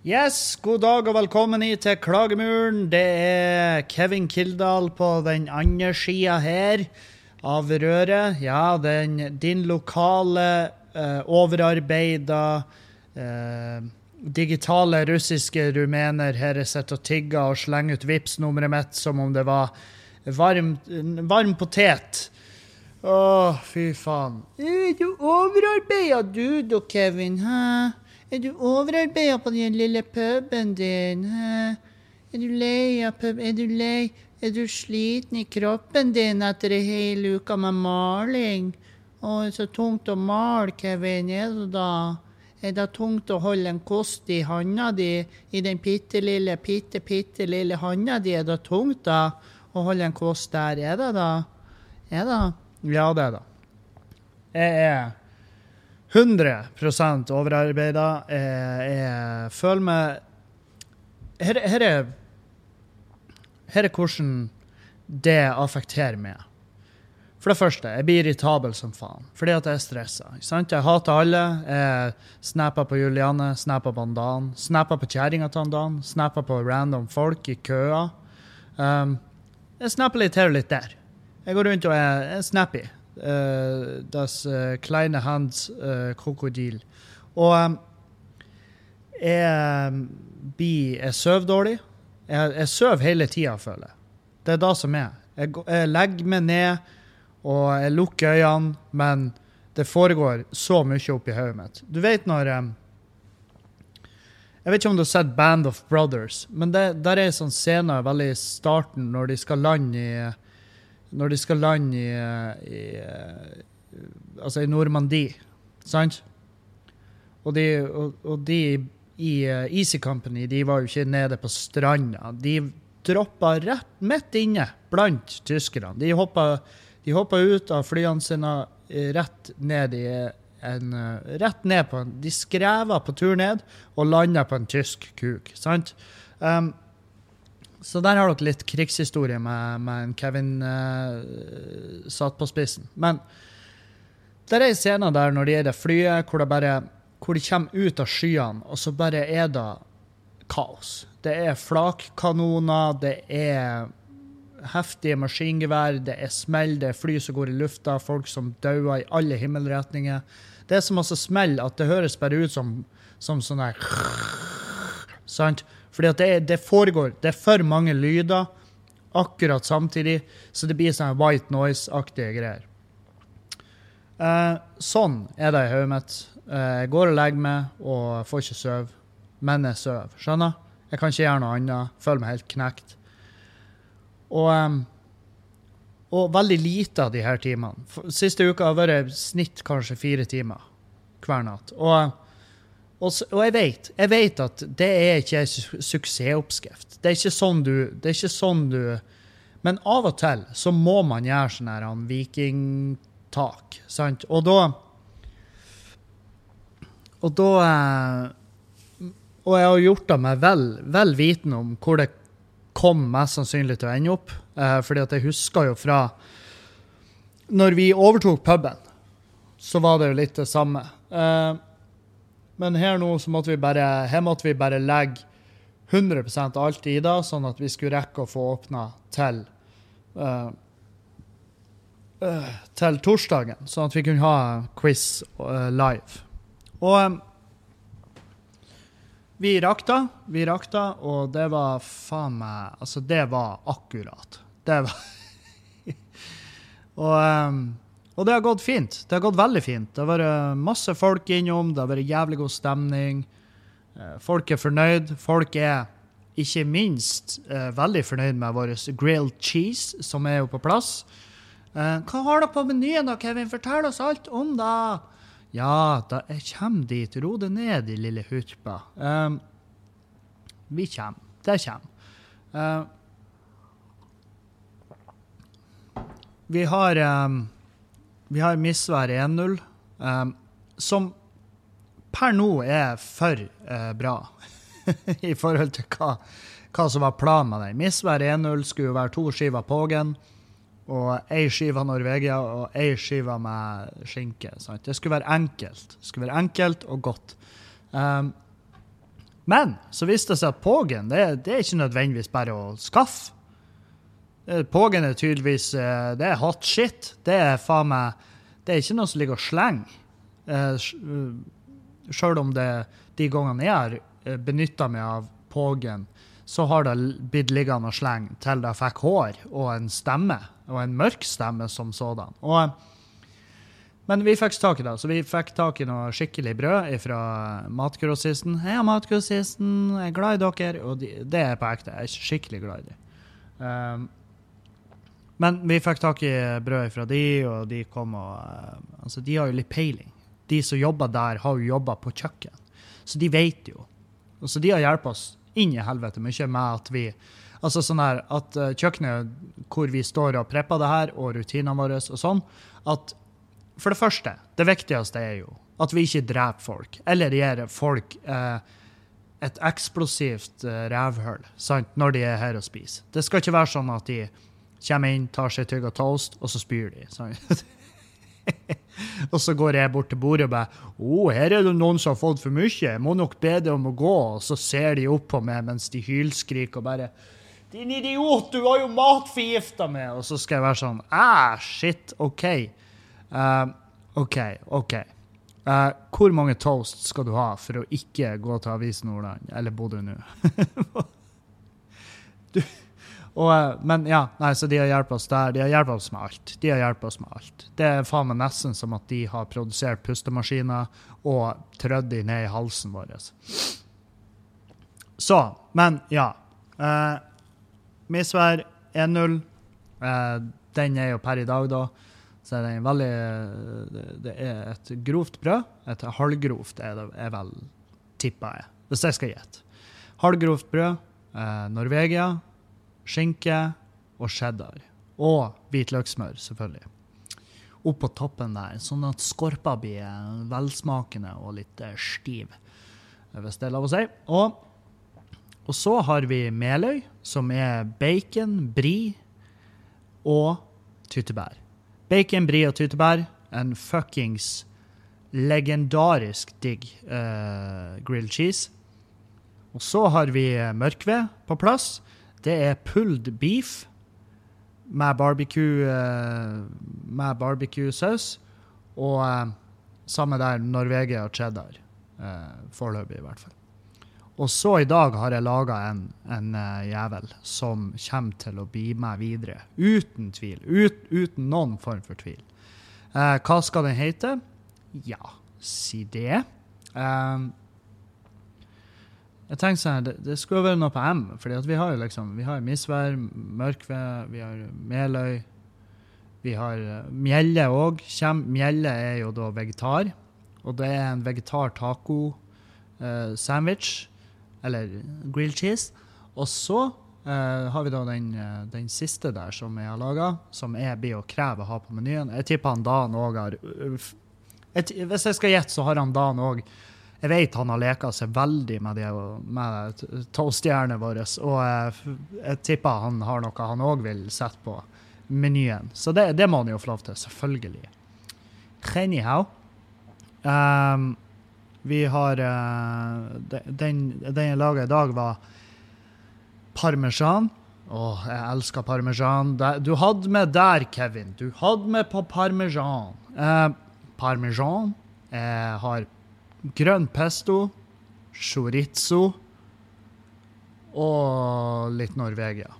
Yes, god dag og velkommen hit til Klagemuren. Det er Kevin Kildahl på den andre sida her av røret. Ja, den, din lokale eh, overarbeida eh, digitale russiske rumener her sitter og tigger og slenger ut Vipps-nummeret mitt som om det var varm, varm potet. Å, fy faen. Er du overarbeida du da, Kevin? Hæ? Er du overarbeida på den lille puben din? Er du lei av pub? Er du lei? Er du sliten i kroppen din etter ei hel uke med maling? Å, det er så tungt å male, Kevin. Er det da? Er det tungt å holde en kost i handa di, i den bitte lille, bitte, bitte lille handa di? Er det tungt da å holde en kost der? Er det da? Er det? Ja, det er det. Jeg er 100 overarbeida. Jeg, jeg føler meg her, her, er Her er hvordan det affekterer meg. For det første, jeg blir irritabel som faen fordi at jeg er stressa. Jeg hater alle. Jeg snapper på Juliane, snapper på Dan, snapper på kjerringa til Dan, snapper på random folk i køer. Um, jeg snapper litt her og litt der. Jeg går rundt og er snappy. Uh, das uh, kleine Hans uh, krokodil. Og um, jeg blir Jeg sover dårlig. Jeg, jeg sover hele tida, føler jeg. Det er det som er. Jeg, jeg, legger meg ned, og jeg lukker øynene, men det foregår så mye oppi hodet mitt. Du vet når um, Jeg vet ikke om du har sett Band of Brothers, men det, der er en sånn scene veldig i starten, når de skal lande i Når de skal lande i, i Altså i Normandie, sant? Og de, og, og de i Easy Company de var jo ikke nede på stranda. De droppa rett midt inne blant tyskerne. De hoppa, de hoppa ut av flyene sine rett ned i en Rett ned på en De skreva på tur ned og landa på en tysk kuk. Sant? Um, så der har dere litt krigshistorie med, med Kevin uh, satt på spissen. Men det er en scene der når de er i det flyet, hvor, det bare, hvor de kommer ut av skyene, og så bare er det kaos. Det er flakkanoner, det er heftige maskingevær, det er smell, det er fly som går i lufta, folk som dauer i alle himmelretninger. Det er så masse smell at det høres bare ut som, som sånn her Sant? Fordi det, det, foregår Det er for mange lyder akkurat samtidig, så det blir sånn white noise-aktige greier. Eh, sånn er det i hodet mitt. Eh, jeg går og legger meg og får ikke sove, men jeg sover. Skjønner? Jeg kan ikke gjøre noe annet. Føler meg helt knekt. Og, um, og veldig lite av de her timene. Siste uka har vært snitt kanskje fire timer hver natt. Og, og, og jeg, vet, jeg vet at det er ikke en suksessoppskrift. Det er ikke sånn du, det er ikke sånn du Men av og til så må man gjøre sånn her vikingtak, sant? Og da Og da Og jeg har gjort det med vel, vel viten om hvor det kom mest sannsynlig til å ende opp. Eh, fordi at jeg husker jo fra Når vi overtok puben, så var det jo litt det samme. Eh, men her nå så måtte vi bare, her måtte vi bare legge 100 alt i det, sånn at vi skulle rekke å få åpna til uh, til torsdagen, sånn at vi kunne ha quiz uh, live. Og um, vi rakk det, vi rakk det, og det var faen meg Altså, det var akkurat. Det var og, um, og det har gått fint. Det har gått veldig fint. Det har vært masse folk innom, det har vært jævlig god stemning. Folk er fornøyd. Folk er ikke minst uh, veldig fornøyd med vår grilled cheese, som er jo på plass. Hva har dere på menyen, da, Kevin? Fortell oss alt om det! Ja, da jeg kommer dit. Ro deg ned, de lille hurpa. Um, vi kommer. Det kommer. Uh, vi har um, Vi har misvær 1-0, um, som per nå er for uh, bra i forhold til hva, hva, som var planen med den. Misvær 1-0 skulle jo være to skiver Pågen og ei skive Norvegia og ei skive med skinke. Sant? Det skulle være enkelt. Det skulle være enkelt og godt. Um, Men så viste det seg at Pågen det, det er ikke nødvendigvis bare å skaffe. Eh, Pågen er tydeligvis eh, Det er hot shit. Det er faen meg Det er ikke noe som ligger og slenger. Sjøl om det de gangene jeg har benytta meg av Pågen, så har det blitt liggende og slenge til det fikk hår og en stemme. Og en mørk stemme som sådan. Og men vi fikk tak i det, så vi fikk tak i noe skikkelig brød fra matgrossisten. 'Hei, matgrossisten, jeg er glad i dere.' Og de, det er på ekte. Jeg er skikkelig glad i dem. Um, men vi fikk tak i brød fra de, og de kom og uh, Altså, de har jo litt peiling. De som jobber der, har jo jobba på kjøkken, så de vet jo. Og så de har hjulpet oss inn i helvete mye med at vi Altså sånn her at uh, kjøkkenet hvor vi står og prepper det her, og rutinene våre og sånn, at for det første, det viktigste er jo at vi ikke dreper folk, eller gir folk eh, et eksplosivt eh, rævhull sant, når de er her og spiser. Det skal ikke være sånn at de kommer inn, tar seg tygg av toast, og så spyr de. Og så går jeg bort til bordet og bare 'Å, oh, her er det noen som har fått for mye. Jeg må nok be dem om å gå.' Og så ser de opp på meg mens de hylskriker og bare 'Din idiot, du har jo matforgifta meg!' Og så skal jeg være sånn 'Æh, shit, OK'. Uh, OK, OK. Uh, hvor mange toast skal du ha for å ikke gå til Avis Nordland eller Bodø nå? uh, men ja, nei, så de har hjulpet oss der. De har hjulpet oss med alt. De har hjulpet oss med alt. Det er faen meg nesten som at de har produsert pustemaskiner og trødd de ned i halsen vår. Så, men ja. Eh, Misvær 1-0. den er jo per i dag, da. Så er det, veldig, det er et grovt brød. Et halvgrovt er det er vel, tipper jeg, hvis jeg skal gjette. Halvgrovt brød, eh, Norvegia, skinke og cheddar. Og hvitløkssmør, selvfølgelig. Opp på toppen der, sånn at skorpa blir velsmakende og litt eh, stiv, hvis det er lov å si. Og, og så har vi meløy, som er bacon, bri og tyttebær. Bacon, bri og tyttebær. En fuckings legendarisk digg uh, grilled cheese. Og så har vi mørkved på plass. Det er pulled beef med barbecue uh, med barbecue-saus. Og uh, samme der Norvegia og cheddar. Foreløpig, i hvert fall. Og så i dag har jeg laga en, en jævel som kommer til å bli med videre. Uten tvil. Ut, uten noen form for tvil. Hva skal den hete? Ja, si det. Um, jeg tenker sånn, det, det skulle være noe på M, for vi har jo liksom, vi har misvær, mørkved, vi har meløy. Vi har mjelle òg. Mjelle er jo da vegetar. Og det er en vegetar taco uh, sandwich eller grilled cheese. Og så uh, har vi da den, uh, den, siste der som jeg har laga, som jeg blir å kreve å ha på menyen. Jeg tipper han Dan òg har uh, et, Hvis jeg skal gjette, så har han Dan òg Jeg vet han har leka seg veldig med, de, med toastjernene våre, og jeg tipper han har noe han òg vil sette på menyen. Så det, det må han jo få lov til, selvfølgelig. Anyhow. Um, vi har uh, Den, jeg laga i dag, var parmesan. Å, jeg elsker parmesan. Du hadde med der, Kevin. Du hadde med på parmesan. Uh, parmesan. Jeg har grønn pesto, chorizo og litt Norvegia.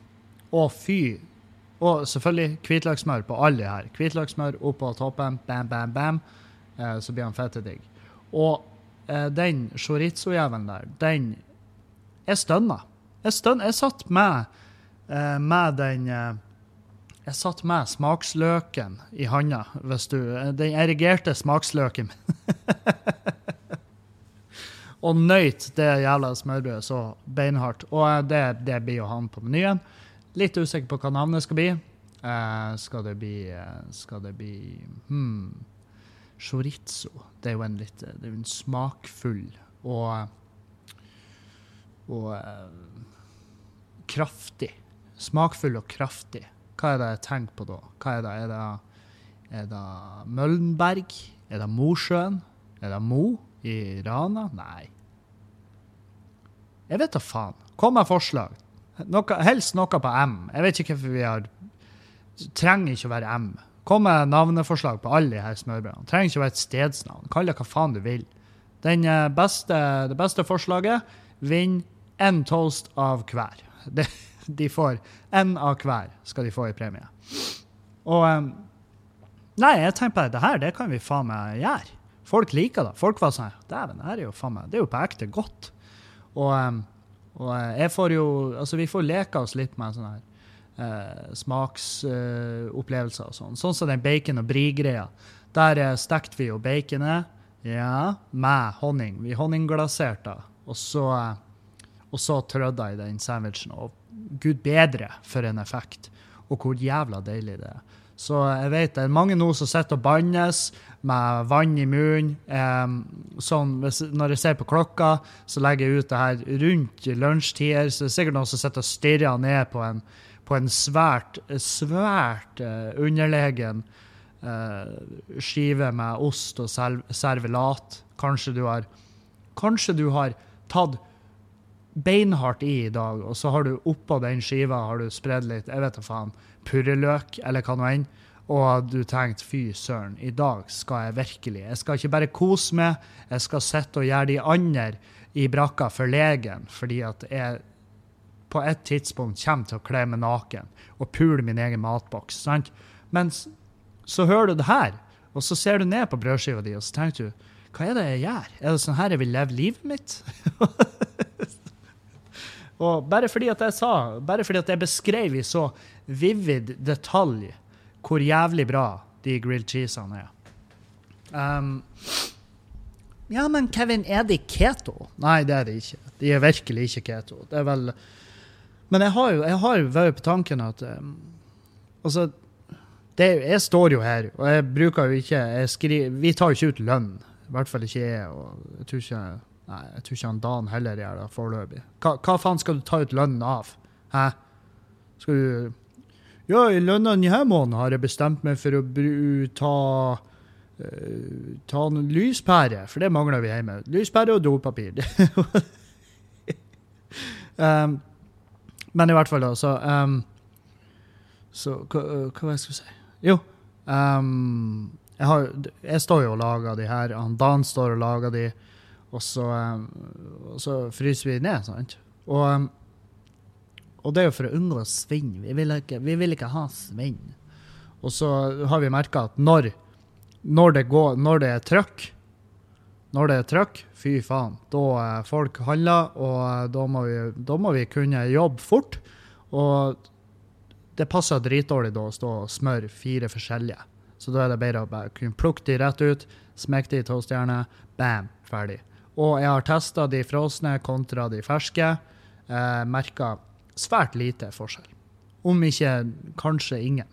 Å, fy. Og selvfølgelig hvitløkssmør på alle her. Hvitløkssmør oppå toppen, bam, bam, bam. Eh, så blir han fette. Og Eh, den chorizo-jævelen der, den Jeg stønna. Jeg, stønna. jeg satt med, eh, med den eh, Jeg satt med smaksløken i handa, hvis du Den erigerte smaksløken. og nøyt det jævla smørbrødet så beinhardt. Og det, det blir jo han på menyen. Litt usikker på hva navnet skal bli. Uh, skal det bli Skal det bli hmm, chorizo. Det er jo en litt det er en smakfull og og uh, kraftig. Smakfull og kraftig. Hva er det jeg tenker på da? Hva er det? Er det, er det Møllenberg? Er det Mosjøen? Er det Mo i Rana? Nei. Jeg vet da faen. Kom med forslag. Noe, helst noe på M. Jeg vet ikke hvorfor vi har Trenger ikke å være M. Kom med navneforslag på alle de her smørbrødene. Trenger ikke å være et stedsnavn. Kall det hva faen du vil. Eh, beste, det beste forslaget vinner én toast av hver. Det, de får én av hver skal de få i premie. Og um, Nei, jeg tenker på det, det her det kan vi faen meg gjøre. Folk liker det. Folk var sånn Dæven, det er jo Det er jo på ekte godt. Og, um, og jeg får jo Altså, vi får leke oss litt med sånne her eh, smaksopplevelser eh, og sånn. Sånn som den bacon- og brie-greia. Der uh, stekte vi jo baconet ja, med honning. Vi honningglaserte det. Og så, og så trødde jeg i den sandwichen. Og gud bedre for en effekt. Og hvor jævla deilig det er. Så jeg vet det er mange nå som sitter og bannes med vann i munnen. Um, sånn, når jeg ser på klokka, så legger jeg ut det her rundt lunsjtider. Så det er sikkert noen som sitter og stirrer ned på en, på en svært, svært uh, underlegen uh, skive med ost og servelat. Kanskje du har, kanskje du har tatt beinhardt i i dag, og så har du oppå den skiva har du spredd litt jeg vet da faen, purreløk eller hva nå enn, og du tenkte fy søren, i dag skal jeg virkelig Jeg skal ikke bare kose meg, jeg skal sitte og gjøre de andre i brakka forlegen fordi at jeg på et tidspunkt kommer til å kle meg naken og pule min egen matboks. sant? Men så hører du det her, og så ser du ned på brødskiva di og så tenker du hva er det jeg gjør? Er det sånn her jeg vil leve livet mitt? og bare fordi at jeg sa, bare fordi at jeg beskrev i så vivid detalj hvor jævlig bra de grilled cheesene er. Um, ja, men Kevin, er de keto? Nei, det er de ikke. De er virkelig ikke keto. Det er vel Men jeg har jeg har vært på tanken at um, Altså, det, jeg står jo her, og jeg bruker jo ikke jeg skriver, Vi tar jo ikke ut lønn. I hvert fall ikke jeg. og jeg tror ikke Nei, jeg tror ikke han Dan heller gjør det foreløpig. Hva, hva faen skal du ta ut lønnen av? Hæ? Skal du ja, i lønna denne måneden har jeg bestemt meg for å ta uh, ta en lyspære, for det mangler vi hjemme. Lyspære og dopapir. um, men i hvert fall, da, så um, Så hva, hva det jeg skulle si? Jo. Um, jeg, har, jeg, står jo og lager de her. Han Dan står og lager de, og så, um, og så fryser vi ned, sant? Og um, og det er jo for å unngå svinn. Vi vil ikke, vi vil ikke ha svinn. Og så har vi merka at når, når, det går, når det er trøkk, når det er trøkk, fy faen, da er folk handler, og da må, vi, da må vi kunne jobbe fort. Og det passer dritdårlig da å stå og smøre fire forskjellige. Så da er det bedre å bare kunne plukke de rett ut, smekke de i toastjernet, bam, ferdig. Og jeg har testa de frosne kontra de ferske. Eh, Merka svært lite forskjell. Om ikke kanskje ingen.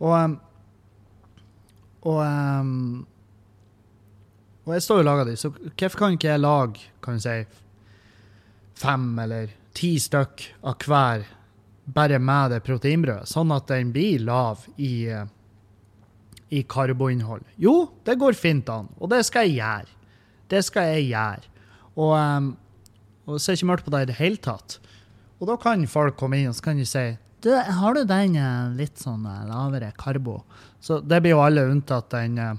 Og, um, og, um, og jeg står og lager de, så hvorfor kan ikke jeg lage kan si, fem eller ti stykk av hver bare med det proteinbrødet, sånn at den blir lav i, i karboinnhold? Jo, det går fint an, og det skal jeg gjøre. Det skal jeg gjøre. Og, um, og jeg ser ikke mørkt på det i det hele tatt. Og da kan folk komme inn og så kan de si du, har du den eh, litt sånn eh, lavere karbo? Så det blir jo alle unntatt den uh,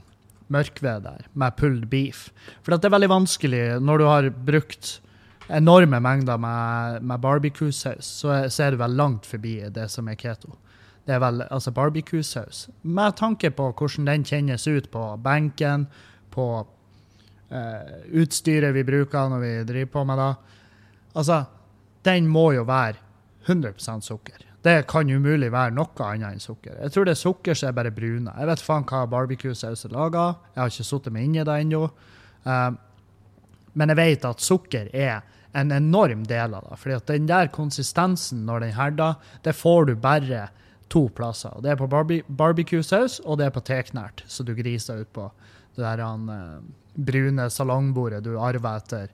mørkved der, med pulled beef. For det er veldig vanskelig når du har brukt enorme mengder med, med barbecue-saus, så, så, er du vel langt forbi det som er keto. Det er vel altså barbecue-saus. Med tanke på hvordan den kjennes ut på benken, på uh, utstyret vi bruker når vi driver på med det. Altså, den må jo være 100% sukker. Det kan umulig være noe annet enn sukker. Jeg tror det er sukker som er bare bruna. Jeg vet faen hva barbecue-saus er laga. Jeg har ikke satt meg inn i det ennå. Uh, men jeg vet at sukker er en enorm del av det. fordi at den der konsistensen når den herder, det får du bare to plasser. Det er på barbecue-saus, og det er på teknært, så du griser ut på det der uh, brune salongbordet du arver etter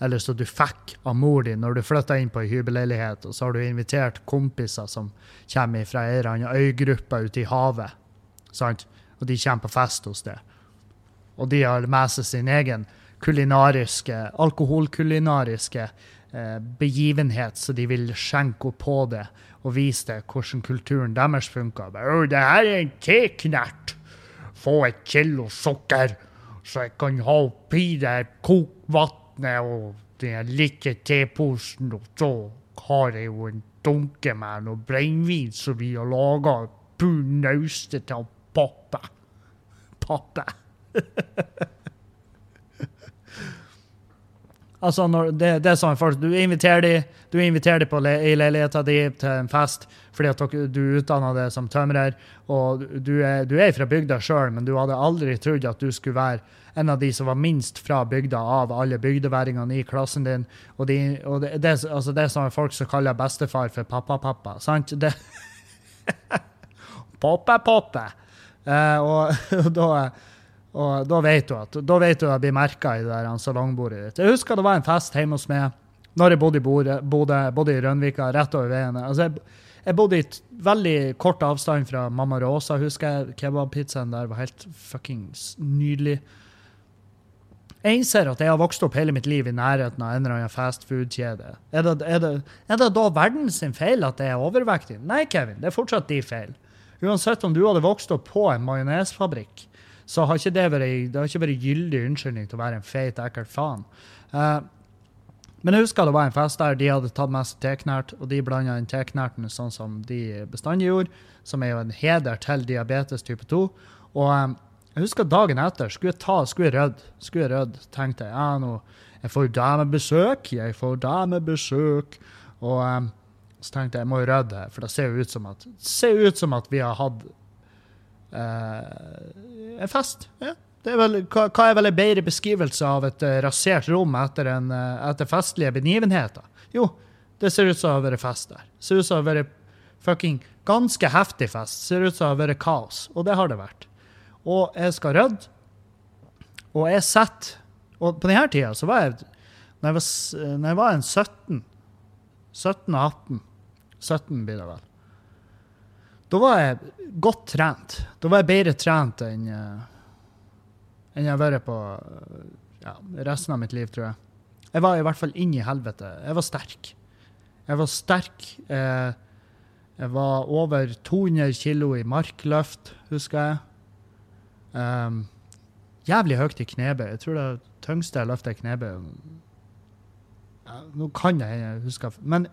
eller som du fikk av mor di når du flytta inn på ei hybelleilighet, og så har du invitert kompiser som kommer fra ei eller annen øygruppe ute i havet, sant? og de kommer på fest hos deg. Og de har med seg sin egen kulinariske, alkoholkulinariske eh, begivenhet, så de vil skjenke opp på det og vise det hvordan kulturen deres funker. Det her er en teknert! Få et kilo sukker, så jeg kan ha oppi det kokvannet og den lille teposen, og så har jeg jo en dunke med noe brennevin som vi har laga pur nauste til pappa. Poppe. Altså, når det, det er sånn folk, Du inviterer de, du inviterer de på le, i leiligheten din til en fest fordi at du utdanna deg som tømrer, og du er, du er fra bygda sjøl, men du hadde aldri trodd at du skulle være en av de som var minst fra bygda av alle bygdeværingene i klassen din. Og, de, og det, det, altså det er sånne folk som kaller bestefar for pappa-pappa. sant? Det Poppe-poppe. Eh, og, og da og da vet du at da vet du at jeg blir merka i det der salongbordet ditt. Jeg husker det var en fest hjemme hos meg når jeg bodde i Bodø, bodde, bodde i Rønvika, rett over veien. Altså, jeg, jeg bodde i veldig kort avstand fra Mamma Rosa, husker jeg. Kebabpizzaen der var helt fuckings nydelig. Jeg innser at jeg har vokst opp hele mitt liv i nærheten av en eller annen fastfood-kjede. Er, er, er, det da verden sin feil at jeg er overvektig? Nei, Kevin, det er fortsatt de feil. Uansett om du hadde vokst opp på en majonesfabrikk, så har ikke det vært, det ikke vært gyldig unnskyldning til å være en feit, ekkel faen. Uh, men jeg husker det var en fest der de hadde tatt med seg teknert, og de blanda inn teknerten sånn som de bestandig gjorde, som er jo en heder til diabetes type 2. Og um, jeg husker dagen etter skulle jeg ta, skulle jeg rydde, skulle jeg rydde, tenkte jeg ja, nå, jeg får damebesøk, jeg får damebesøk. Og um, så tenkte jeg jeg må rydde her, for det ser jo ut som at, ser ut som at vi har hatt Uh, en fest. Ja. Er vel, hva, hva, er vel en bedre beskrivelse av et uh, rasert rom etter, en, uh, etter, festlige begivenheter? Jo, det ser ut som det har vært fest der. Det ser ut som det har vært fucking ganske heftig fest. Det ser ut som det har vært kaos. Og det har det vært. Og jeg skal rydde. Og jeg setter Og på denne tida så var jeg Når jeg var, når jeg var en 17 17 og 18 17 blir det vel. Da var jeg godt trent. Da var jeg bedre trent enn uh, enn jeg har vært på uh, ja, resten av mitt liv, tror jeg. Jeg var i hvert fall inn i helvete. Jeg var sterk. Jeg var sterk. Uh, jeg var over 200 kilo i markløft, husker jeg. Um, jævlig høyt i knebøy. Jeg tror det tyngste jeg løfta i knebøy Nå kan jeg huske Men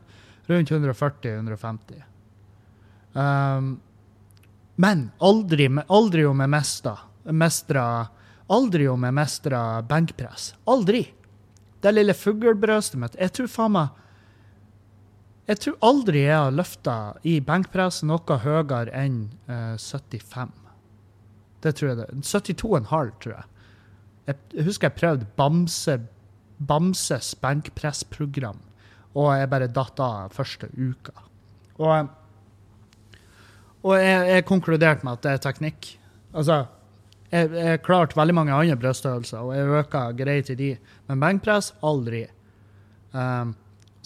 rundt 140-150. Um, men aldri, aldri om jeg mestra Aldri om jeg mestra benkpress. Aldri. Det lille fuglebrøstet mitt Jeg tror faen meg Jeg tror aldri jeg har løfta i benkpress noe høyere enn uh, 75. Det tror jeg det. 72,5, tror jeg. Jeg husker jeg prøvde Bamse, Bamses benkpressprogram, og jeg bare datt av første uka. Og og jeg, jeg konkluderte med at det er teknikk. Altså, jeg, jeg klarte veldig mange andre brystøvelser, og jeg øka greit i de. Men benkpress aldri. Um,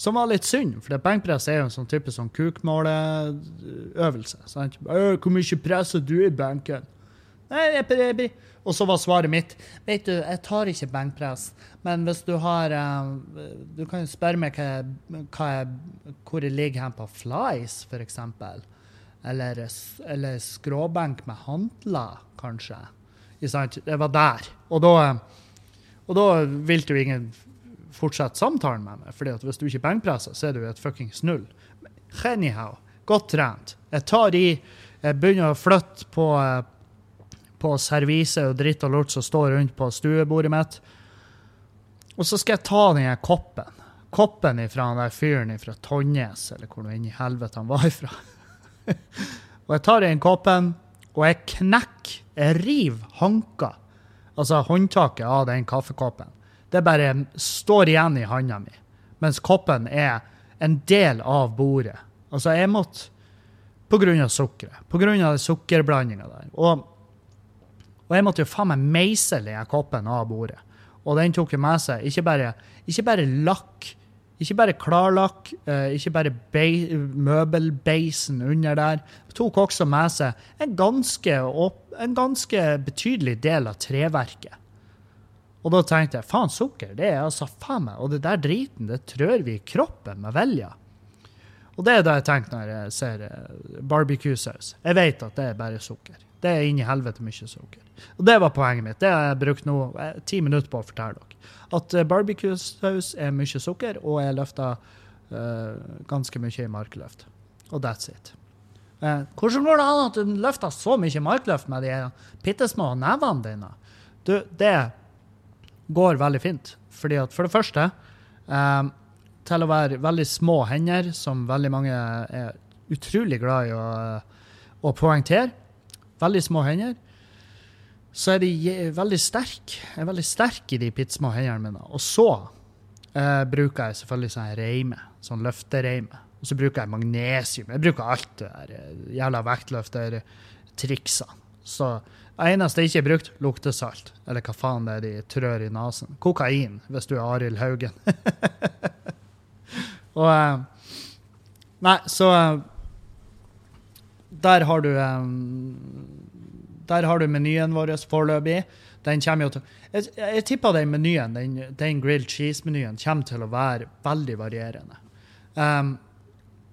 som var litt synd, for benkpress er jo en sånn type sånn kukmåleøvelse. 'Hvor mye presser du i benken?' Og så var svaret mitt vet du, jeg tar ikke benkpress, men hvis du har um, Du kan jo spørre meg hva, hva hvor jeg ligger hen på flies, f.eks eller, eller skråbenk med hantler, kanskje. Det var der. Og da, og da vil jo ingen fortsette samtalen med meg, fordi hvis du ikke benkpresser, så er du et fuckings null. Anyhow, godt trent. Jeg tar i, jeg begynner å flytte på, på servise og dritt og lort som står rundt på stuebordet mitt. Og så skal jeg ta den koppen. Koppen ifra den der fyren fra Tonjes, eller hvor inn i helvete han var ifra. og jeg tar den koppen, og jeg knekker, jeg river hanka, altså håndtaket av den kaffekoppen. Det bare står igjen i handa mi, mens koppen er en del av bordet. Altså, jeg måtte På grunn av sukkeret. På grunn av sukkerblandinga der. Og, og, jeg måtte jo faen meg meisle den koppen av bordet. Og den tok jo med seg ikke bare, ikke bare lakk ikke bare klarlakk, eh, ikke bare møbelbeisen under der. Tok også med seg en ganske, en ganske betydelig del av treverket. Og da tenkte jeg faen, sukker, det er altså faen meg Og det der driten, det trør vi i kroppen med vilje. Og det er det jeg tenker når jeg ser eh, barbecue-saus. Jeg vet at det er bare sukker. Det er inni helvete mye sukker. Og det var poenget mitt. Det har jeg brukt nå eh, ti minutter på å fortelle dere. At eh, barbecue-saus er mye sukker, og jeg løfter uh, ganske mye i markløft. Og that's it. Uh, hvordan går det an at du løfter så mye markløft med de bitte små nevene dine? Du, det går veldig fint. Fordi at for det første um, til å være veldig små hender, som veldig mange er utrolig glad i å, å poengtere. Veldig små hender. Så er de veldig sterke. Jeg er veldig sterk i de pittsmå små hendene mine. Og så eh, bruker jeg selvfølgelig sånn reime. Sånn løftereime. Og så bruker jeg magnesium. Jeg bruker alt det der eh, jævla vektløftertriksene. Så det eneste jeg ikke har brukt, luktesalt. Eller hva faen det er de trør i nesen. Kokain, hvis du er Arild Haugen. Og eh, Nei, så eh, Der har du eh, Der har du menyen vår foreløpig. Den kommer jo til Jeg, jeg tipper den menyen, den, den grilled cheese-menyen, kommer til å være veldig varierende. Um,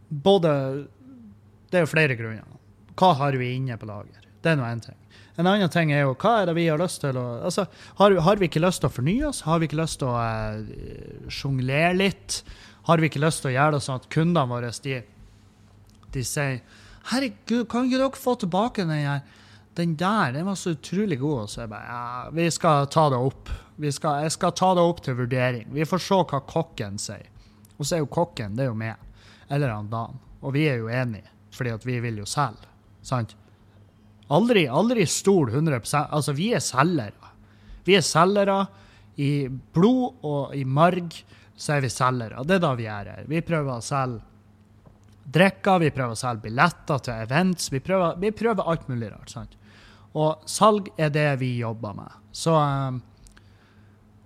både Det er jo flere grunner. Hva har vi inne på lager? Det er nå én ting. En annen ting er jo hva er det vi har lyst til å altså, har, har vi ikke lyst til å fornye oss? Har vi ikke lyst til å uh, sjonglere litt? har vi ikke lyst til å gjøre det sånn at kundene våre de, de sier Herregud, kan ikke dere få tilbake den her? Den der den var så utrolig god. Så jeg bare ja, vi skal ta det opp. Skal, jeg skal ta det opp til vurdering. Vi får se hva kokken sier. Og så er jo kokken det er jo meg. Eller han Dan. Og vi er jo enige, fordi at vi vil jo selge. Sant? Aldri, aldri stol 100 Altså, vi er selgere. Vi er selgere i blod og i marg så er vi selgere. Det er da vi er her. Vi prøver å selge drikker, vi prøver å selge billetter til events. Vi prøver, vi prøver alt mulig rart. sant? Og salg er det vi jobber med. Så, um,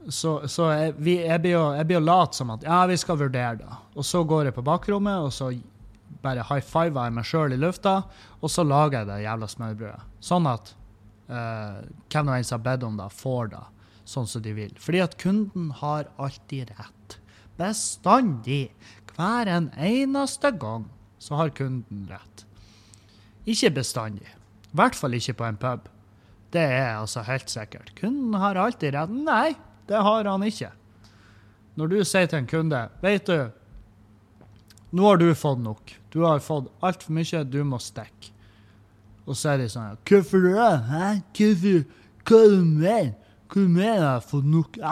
så, så jeg, jeg, blir jo, jeg lat som at ja, vi skal vurdere det. Og så går jeg på bakrommet, og så bare high fiver jeg meg sjøl i lufta, og så lager jeg det jævla smørbrødet. Sånn at uh, hvem nå enn som har bedt om det, får det sånn som de vil. Fordi at kunden har alltid rett. Bestandig. Hver en eneste gang så har kunden rett. Ikke bestandig. I hvert fall ikke på en pub. Det er altså helt sikkert. Kunden har alltid rett. Nei, det har han ikke. Når du sier til en kunde Vet du, nå har du fått nok. Du har fått altfor mye, du må stikke. Og så er de sånn Hvorfor det? Hæ? Hvorfor? Hva er det mener? Hva mener jeg har fått nok? Jeg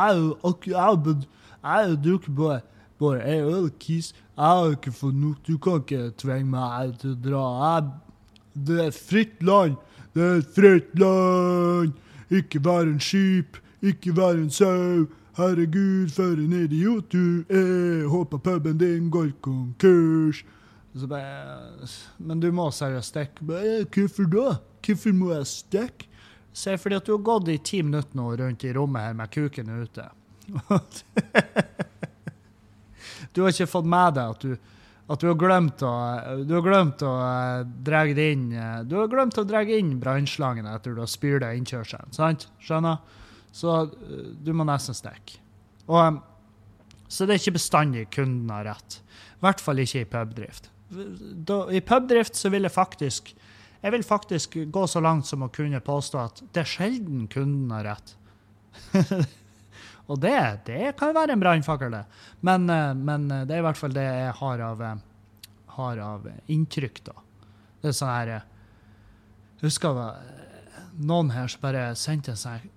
har jo drukket bare, bare ei øl, Kis. Jeg har ikke fått nok. Du kan ikke tvinge meg til å dra. Jeg, det er et fritt land. Det er et fritt land. Ikke vær en skip, ikke vær en sau. Herregud, for en idiot du er. Håper puben din går konkurs. Bare, men du må seriøst stikke. Hvorfor da? Hvorfor må jeg stikke? Se, fordi at du har gått i ti minutter nå rundt i rommet her med kuken ute. du har ikke fått med deg at du, at du har glemt å, du har glemt å uh, dra inn uh, Du har glemt å dra inn brannslangen etter du har deg innkjørselen. sant? Skjønner? Så uh, du må nesten stikke. Og, så det er ikke bestandig kunden har rett. I hvert fall ikke i pubdrift. Da, I pubdrift så vil jeg faktisk jeg vil faktisk gå så langt som å kunne påstå at det er sjelden kunden har rett. Og det, det kan være en brannfakkel, det. Men, eh, men, eh, det er i hvert fall det jeg har av, eh, har av inntrykk, da. Det er sånn her Jeg husker noen her som bare sendte en sånn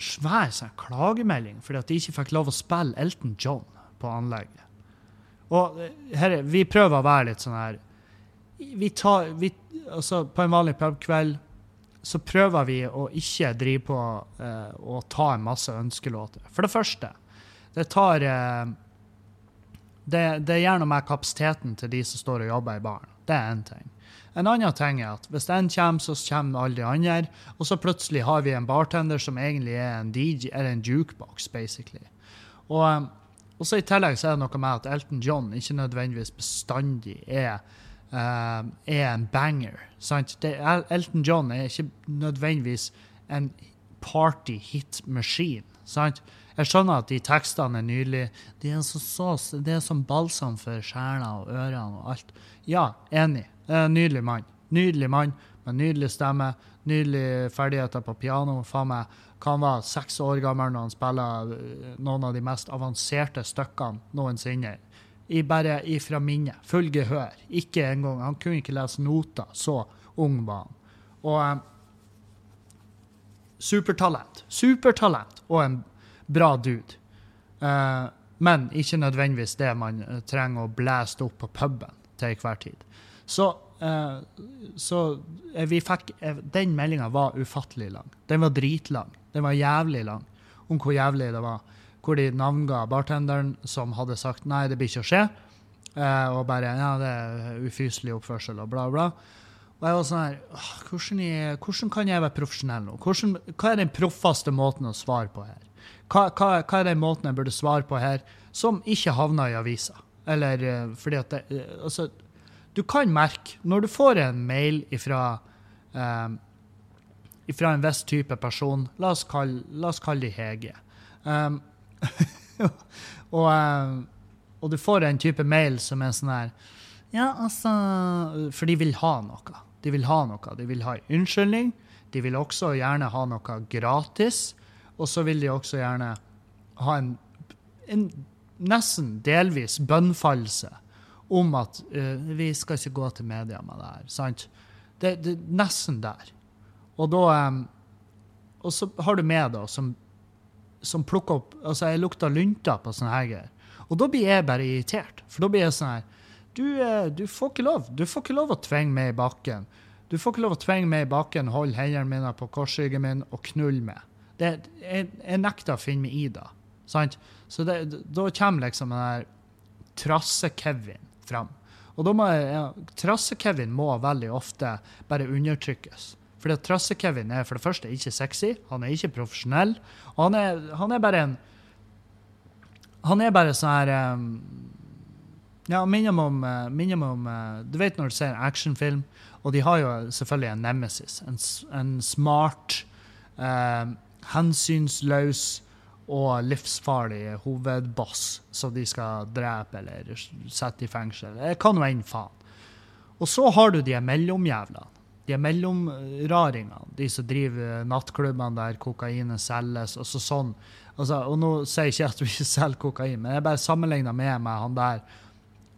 svær sånn klagemelding fordi at de ikke fikk lov å spille Elton John på anlegget. Og her, vi prøver å være litt sånn her vi tar, vi, altså På en vanlig pubkveld så prøver vi å ikke drive på uh, og ta en masse ønskelåter. For det første, det tar uh, det, det gjør noe med kapasiteten til de som står og jobber i baren. Det er én ting. En annen ting er at hvis en kommer, så kommer alle de andre. Og så plutselig har vi en bartender som egentlig er en DJ, eller en jukebox, basically. Og, um, og så I tillegg så er det noe med at Elton John ikke nødvendigvis bestandig er uh, er en banger. Sant? Det, Elton John er ikke nødvendigvis en party hit machine. sant? Jeg skjønner at de tekstene er nydelige. De er så, så, det er som balsam for sjela og ørene og alt. Ja, enig. En nydelig mann. Nydelig mann med nydelig stemme, nydelige ferdigheter på piano. Faen meg, Han var seks år gammel når han spiller øh, noen av de mest avanserte stykkene noensinne. I bare ifra minnet. Full gehør. Ikke engang Han kunne ikke lese noter. Så ung var han. Og um, supertalent. Supertalent og en bra dude. Uh, men ikke nødvendigvis det man eh, trenger å blæste opp på puben til enhver tid. Så, uh, så vi fikk Den meldinga var ufattelig lang. Den var dritlang. Den var jævlig lang om hvor jævlig det var. Hvor de navnga bartenderen som hadde sagt nei, det blir ikke å skje. Eh, og bare ja, det er ufyselig oppførsel og bla, bla. Og jeg var sånn her hvordan, hvordan, kan jeg være profesjonell nå? Hvordan, hva er den proffeste måten å svare på her? Hva, hva, hva, er den måten jeg burde svare på her som ikke havner i avisa? Eller uh, fordi at det, uh, Altså, du kan merke Når du får en mail ifra uh, ifra en viss type person, la oss kalle, la oss kalle de Hege um, og, og du får en type mail som er sånn her Ja, altså For de vil ha noe. De vil ha noe. De vil ha en unnskyldning. De vil også gjerne ha noe gratis. Og så vil de også gjerne ha en, en nesten delvis bønnfallelse om at uh, vi skal ikke gå til media med det her. sant? Det, det nesten der. Og da um, Og så har du med da som, som plukker opp Altså, jeg lukter lunta på sånne her greier. Og da blir jeg bare irritert. For da blir jeg sånn her du, eh, du, får ikke lov. Du får ikke lov å tvinge meg i bakken. Du får ikke lov å tvinge meg i bakken, holde hendene mine på korsryggen min og knulle meg. Det, jeg, jeg, nekter å finne meg i det. Sant? Så det, da kommer liksom den der Trasse-Kevin fram. Og da må jeg, ja, Trasse-Kevin må veldig ofte bare undertrykkes. Fordi Trasse-Kevin er for det første ikke sexy, han er ikke profesjonell. og Han er, han er bare en Han er bare sånn her um, ja, minner meg om, eh, eh, Du vet når du ser en actionfilm, og de har jo selvfølgelig en nemesis. En, en smart, eh, hensynsløs og livsfarlig hovedboss som de skal drepe eller sette i fengsel. Det kan være en faen. Og så har du de mellomjævlene. De mellomraringene. De som driver nattklubbene der kokainet selges. og så sånn. Altså, og nå sier jeg ikke at vi ikke selger kokain, men jeg bare sammenligner med meg han der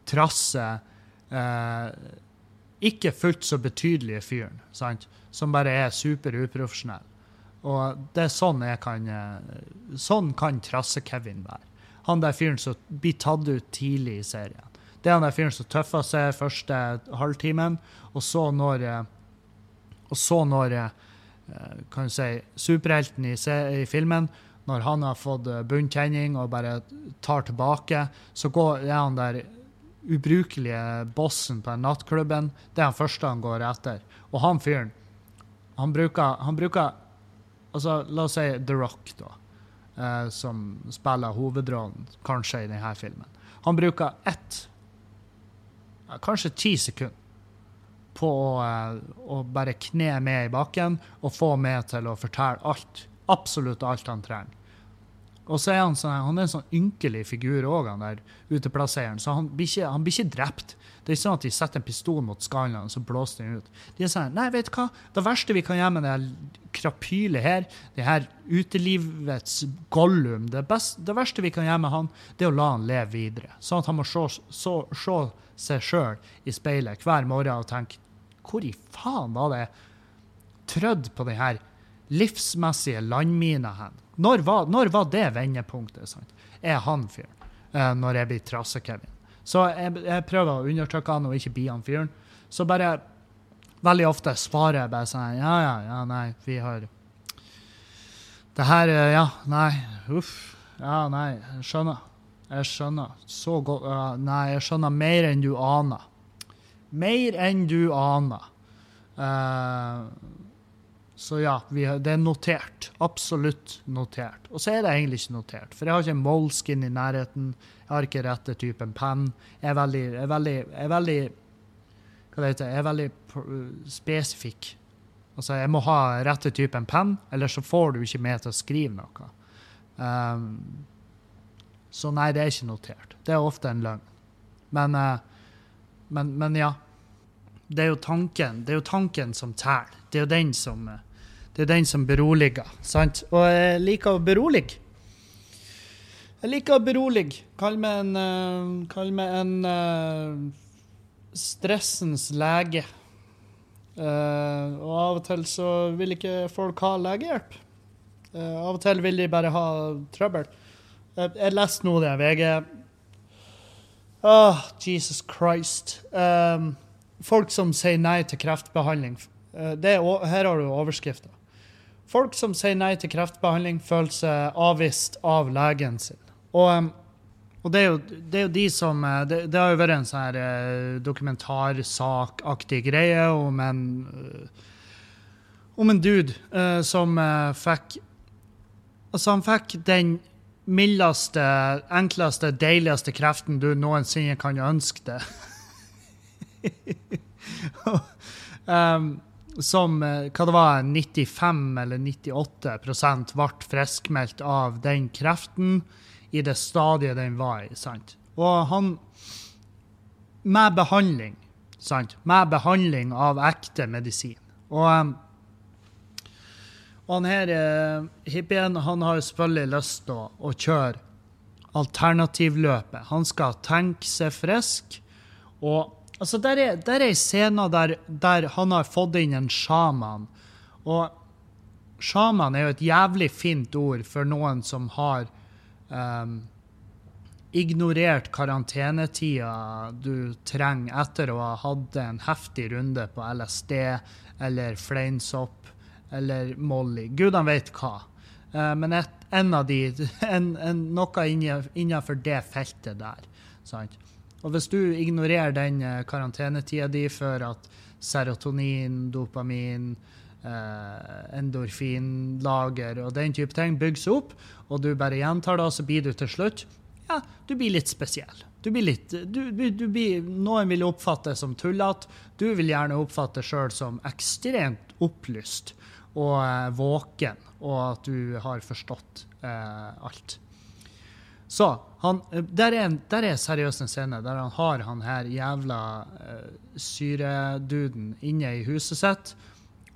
trasse eh, ikke fullt så betydelige fyren, sant? som bare er super uprofesjonell. Og det er sånn jeg kan eh, Sånn kan Trasse-Kevin være. Han der fyren som blir tatt ut tidlig i serien. Det er han der fyren som tøffer seg første halvtimen, og så når eh, Og så når eh, kan du si, superhelten i, i filmen når han har fått bunntenning og bare tar tilbake, så går, er han der ubrukelige bossen på nattklubben, det er han første han går etter. Og han fyren, han bruker, han bruker altså, La oss si The Rock, da, eh, som spiller hovedrollen kanskje i denne filmen. Han bruker ett, kanskje ti sekunder på eh, å bare kne med i bakken og få med til å fortelle alt. Absolutt alt han trenger. Og så er han, sånn, han er en sånn ynkelig figur òg, han der uteplasseren. Så han blir, ikke, han blir ikke drept. Det er ikke sånn at de setter en pistol mot skallen og så blåser den ut. De er sånn Nei, vet du hva? Det verste vi kan gjøre med det krapylet her, det her utelivets Gollum det, best, det, verste vi kan gjøre med han, det er å la han leve videre. Sånn at han må se, se, se seg sjøl i speilet hver morgen og tenke Hvor i faen var det trødd på den her livsmessige landmina hen? Når var, når var det vendepunktet? Sant? Er han fyren? Uh, når jeg blir Trasse-Kevin. Så jeg, jeg, prøver å undertrykke han og ikke bli han fyren. Så bare veldig ofte svarer jeg bare sånn Ja, ja, ja, nei, vi har Det her Ja, nei, uff. Ja, nei, jeg skjønner. Jeg skjønner. Så godt uh, Nei, jeg skjønner mer enn du aner. Mer enn du aner. Uh, så ja, har, det er notert. Absolutt notert. Og så er det egentlig ikke notert, for jeg har ikke en Moleskin i nærheten. Jeg har ikke rette typen penn. Jeg er veldig, er veldig, er veldig Hva det Jeg er veldig spesifikk. Altså, jeg må ha rette typen penn, eller så får du ikke meg til å skrive noe. Um, så nei, det er ikke notert. Det er ofte en løgn. Men, uh, men, men, ja. Det er jo tanken Det er jo tanken som teller. Det er jo den som, det er den som beroliger. sant? Og jeg liker å berolige. Jeg liker å berolige. Kall meg en, uh, kall meg en uh, stressens lege. Uh, og av og til så vil ikke folk ha legehjelp. Av og til vil de bare ha trøbbel. Jeg leste nå det VG oh, Jesus Christ. Um, folk som sier nei til kreftbehandling. Er, her har du overskrifta. Folk som sier nei til kreftbehandling, føler seg avvist av legen sin. Og, og det, er jo, det, er jo, de som Det, det har jo vært en sånn her dokumentarsakaktig greie om en om en dude uh, som uh, fikk Altså, han fikk den mildeste, enkleste, deiligste kreften du noensinne kan ønske deg. um, som eh, hva det var, 95 eller 98% ble friskmeldt av den kreften i det stadiet den var i. sant? Og han Med behandling, sant? Med behandling av ekte medisin. Og um, og han her eh, hippien han har selvfølgelig lyst til å, å kjøre alternativløpet. Han skal tenke seg frisk. Og altså, der er, der er scene der, der, han har fått inn en sjaman. Og sjaman er jo et jævlig fint ord for noen som har um, ignorert karantenetida du trenger etter å ha hatt en heftig runde på LSD eller fleinsopp eller Molly. Gudene vet hva. Uh, men et, en av de, en, en, noe innenfor det feltet der. Sant? Og hvis du ignorerer den uh, karantenetida di før at serotonin, dopamin, uh, endorfinlager og den type ting bygges opp, og du bare gjentar det, så blir du til slutt ja, du blir litt spesiell. Du blir litt, du, du blir, noen vil oppfatte det som tullete. Du vil gjerne oppfatte deg sjøl som ekstremt opplyst og eh, våken, og at du har forstått eh, alt. Så han, eh, der, er en, der er seriøst en scene der han har han her jævla uh, syreduden inne i huset sitt,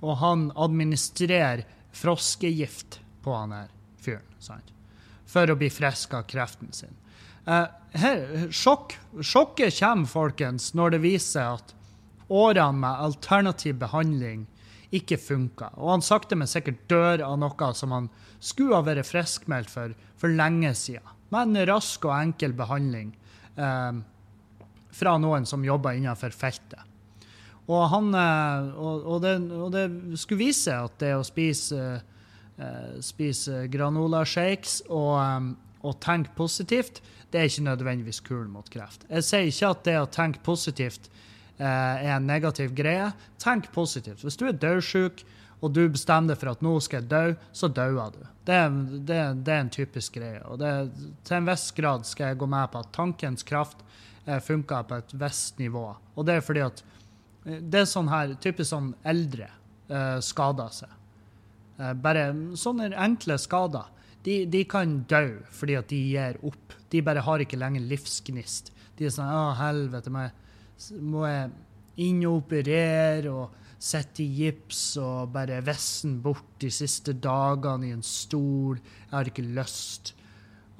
og han administrerer froskegift på han her fyren. sant? For å bli frisk av kreften sin. Uh, her, sjokk, sjokket kommer, folkens, når det viser at årene med alternativ behandling ikke funka. Og han sakte, men sikkert dør av noe som han skulle ha vært friskmeldt for for lenge siden. Med en rask og enkel behandling eh, fra noen som jobber innenfor feltet. Og, han, eh, og, det, og, det, skulle vise at det å spise, eh, spise granola-shakes og, eh, og tenke positivt, det er ikke nødvendigvis kul mot kreft. Jeg sier ikke at det å tenke positivt er en negativ greie, tenk positivt. Hvis du er dødsjuk, og du bestemmer deg for at nå skal jeg dø, så dauer du. Det, det, det, er en typisk greie. Og det, til en viss grad skal jeg gå med på at tankens kraft eh, funker på et visst nivå. Og det er fordi at eh, det er sånn her typisk sånn eldre eh, skader seg. Eh, bare sånne enkle skader. De, de, kan dø fordi at de gir opp. De bare har ikke lenger livsgnist. De er sånn 'Å, helvete, må jeg må jeg inn og operere i gips og bare vessen bort de siste dagene i en stol. Jeg har ikke lyst.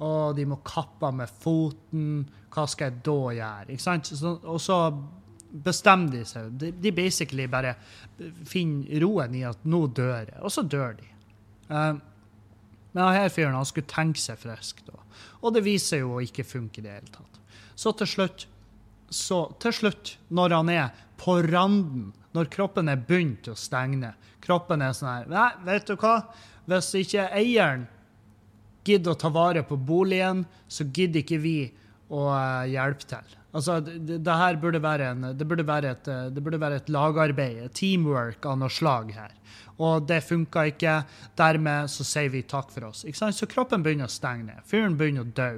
Og de må kappe av med foten. Hva skal jeg da gjøre? Ikke sant? Så, og så bestemmer de seg. De, de, basically bare finner roen i at nå dør jeg. Og så dør de. Uh, men her fyren han skulle tenke seg frisk, da. Og det viser jo å ikke funke i det hele tatt. Så til slutt så til slutt, når han er på randen, når kroppen er begynt å stegne. Kroppen er sånn her Nei, vet du hva? Hvis ikke eieren gidder å ta vare på boligen, så gidder ikke vi å uh, hjelpe til. Altså, det, det, her burde være, en, det burde være, et, eh, det burde være et lagarbeid, et teamwork av noe slag her. Og det funka ikke. Dermed så sier vi takk for oss. Så kroppen begynner å stenge ned. Fyren begynner å dø.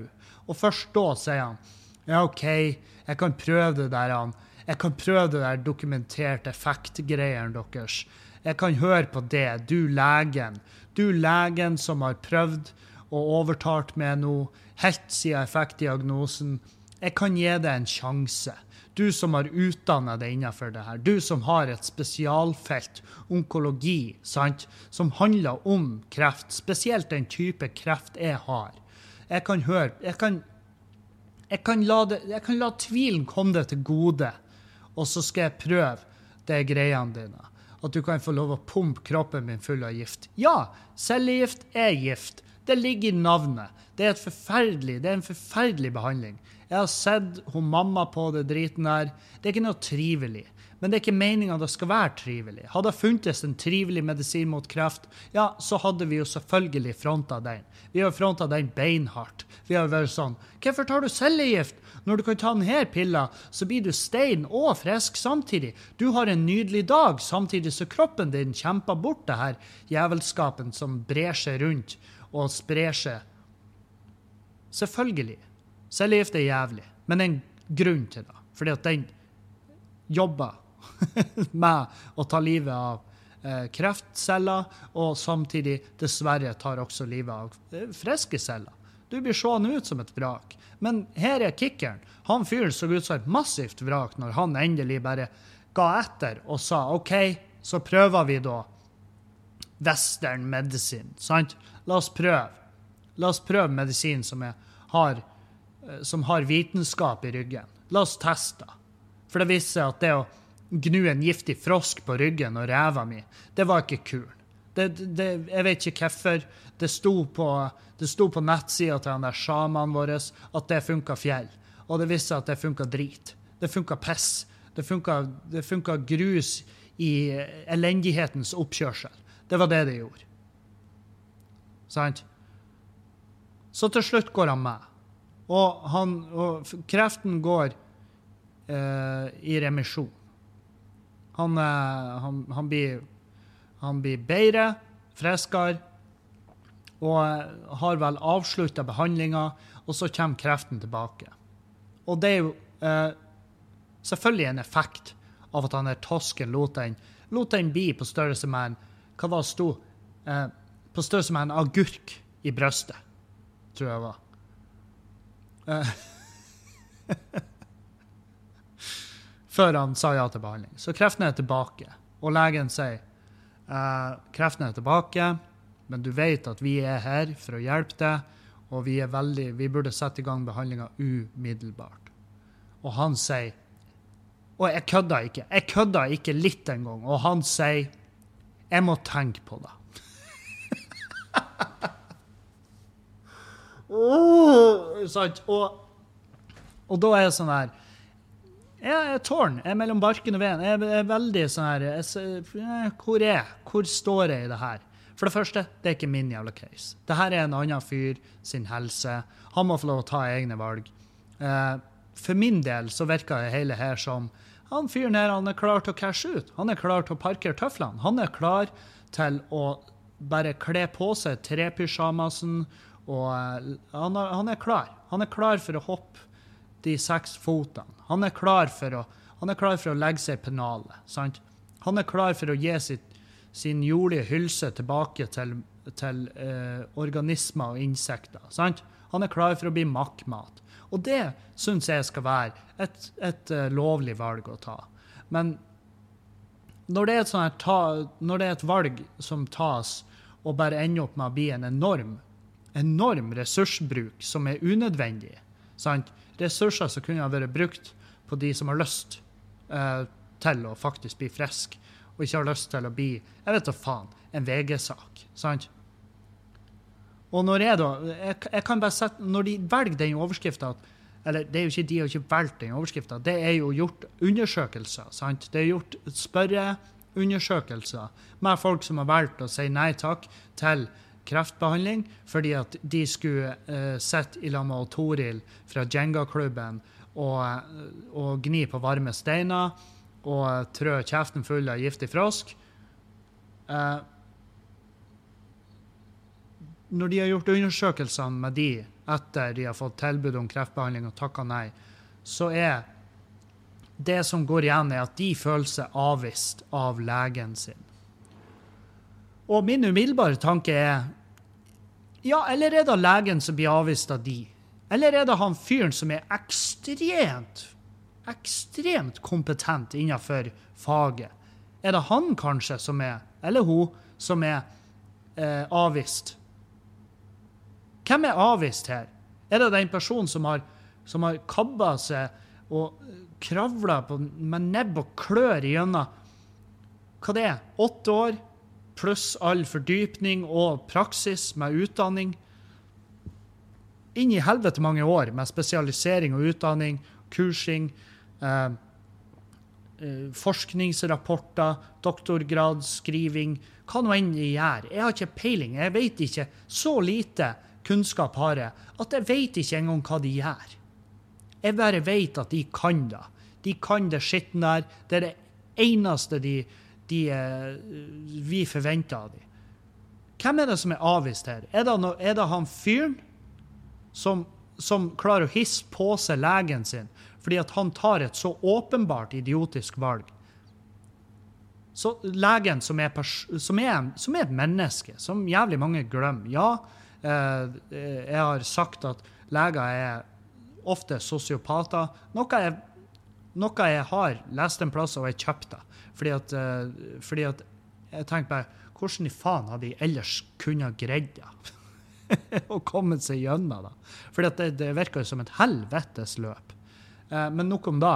Og først da sier han ja, OK, jeg kan prøve det der. Jeg kan prøve det der dokumenterte effektgreiene deres. Jeg kan høre på det, du legen. Du legen som har prøvd og overtalt meg nå, helt siden jeg fikk diagnosen. Jeg kan gi deg en sjanse. Du som har utdanna deg innenfor det her. Du som har et spesialfelt, onkologi, sant, som handler om kreft. Spesielt den type kreft jeg har. Jeg kan høre Jeg kan, jeg kan, det, jeg kan la tvilen komme deg til gode, og så skal jeg prøve de greiene dine. At du kan få lov å pumpe kroppen min full av gift. Ja, cellegift er gift. Det ligger i navnet. Det er, det er en forferdelig behandling. Jeg har sett hun mamma på det driten her. Det er ikke noe trivelig. Men det er ikke meninga det skal være trivelig. Hadde det funtes en trivelig medisin mot kreft, ja, så hadde vi jo selvfølgelig fronta den. Vi har fronta den beinhardt. Vi har vært sånn Hvorfor tar du cellegift? Når du kan ta denne pilla, så blir du stein og frisk samtidig. Du har en nydelig dag, samtidig så kroppen din kjemper bort det her jævelskapen som brer seg rundt og sprer seg. Selvfølgelig. Cellegift er jævlig, men det er en grunn til det. Fordi at den jobber med å ta livet av eh, kreftceller, og samtidig dessverre tar også livet av eh, friske celler. Du blir seende ut som et vrak. Men her er kickeren. Han fyren så ut som et massivt vrak når han endelig bare ga etter og sa OK, så prøver vi da western medisin. Sant? La oss prøve. La oss prøve medisin som har Eh, som har vitenskap i ryggen. La oss teste. For det viser seg at det å gnu en giftig frosk på ryggen og ræva mi, det var ikke kul. Det, det, jeg vet ikke hvorfor. Det sto på, det sto på nettsida til han der sjamanen vår at det funka fjell. Og det viste seg at det funka drit. Det funka piss. Det funka grus i elendighetens oppkjørsel. Det var det det gjorde. Sant? Så til slutt går han med. Og, han, og kreften går eh, i remisjon. Han, eh, han, han, blir, han blir bedre, friskere, og eh, har vel avslutta behandlinga, og så kommer kreften tilbake. Og det er jo eh, selvfølgelig en effekt av at han der tosken lot den, lot den bli på størrelse med en hva var det sto? Eh, på størrelse med en agurk i brystet, tror jeg var. Eh. Før han sa ja til behandling. Så kreften er tilbake. Og legen sier uh, kreften er tilbake, men du vet at vi er her for å hjelpe deg, og vi, veldig, vi burde sette i gang behandlinga umiddelbart. Og han sier Og jeg kødda ikke. Jeg kødda ikke litt engang. Og han sier jeg må tenke på det. Sant? Og, og, da er det sånn her Jeg er tårn. Jeg er mellom barken og veden. Jeg er veldig sånn her jeg, Hvor er jeg? Hvor står jeg i det her? For det første, det er ikke min jævla case. Det her er en annen fyr sin helse. Han må få lov å ta egne valg. Eh, for min del så virker det hele her som han fyren her han er klar til å cashe ut. Han er klar til å parkere tøflene. Han er klar til å bare kle på seg trepysjamasen og han er, han, er klar. Han er klar for å hoppe de seks fotene. Han er klar for å, er klar for å legge seg i pennalet. Sant? Han er klar for å gi sitt, sin jordlige hylse tilbake til, til eh, organismer og insekter. Sant? Han er klar for å bli makkmat. Og det syns jeg skal være et, et uh, lovlig valg å ta. Men når det, ta, når det, er et valg som tas, og bare ender opp med å bli en enorm enorm ressursbruk som er unødvendig. Sant? Ressurser som kunne ha vært brukt på de som har lyst eh, til å faktisk bli frisk, og ikke har lyst til å bli jeg vet da faen, en VG-sak. sant? Og når jeg da, jeg, jeg kan bare sette, når de velger den overskrifta eller det er jo ikke de har ikke valgt den overskrifta, det er jo gjort undersøkelser. sant? Det er gjort spørreundersøkelser med folk som har valgt å si nei takk til kreftbehandling fordi at de skulle uh, sitte i lag med Toril fra Jenga-klubben og, uh, og, gni på varme steiner og trø kjeften full av giftig frosk. Uh, når de har gjort undersøkelsene med de etter de har fått tilbud om kreftbehandling og takka nei, så er det som går igjen, er at de føler seg avvist av legen sin. Og min umiddelbare tanke er Ja, eller er det legen som blir avvist av de? Eller er det han fyren som er ekstremt, ekstremt kompetent innenfor faget? Er det han kanskje som er, eller hun, som er eh, avvist? Hvem er avvist her? Er det den personen som har, som har kabba seg og kravla med nebb og klør igjennom hva det er, åtte år, pluss all fordypning og praksis med utdanning? Inn i helvete mange år med spesialisering og utdanning, kursing, eh, eh, forskningsrapporter, doktorgradsskriving, hva nå enn de gjør. Jeg har ikke peiling. Jeg vet ikke. Så lite kunnskap har jeg at jeg vet ikke engang hva de gjør. Jeg bare vet at de kan det. De kan det skitten der. Det er det eneste de, de, eh, vi forventer av dem. Hvem er det som er avvist her? Er det, no, er det han fyren som, som, klarer å hisse på seg legen sin fordi at han tar et så åpenbart idiotisk valg? Så legen som er, som er, som er et menneske, som jævlig mange glemmer Ja, Eh, jeg har sagt at leger er ofte sosiopater. Noe jeg, noe jeg har lest en plass og jeg kjøpt det. Fordi at, eh, fordi at jeg tenker bare Hvordan i faen hadde de ellers kunnet greid det? Å komme seg gjennom det. Fordi det, det virker jo som et helvetes løp. Eh, men nok om det.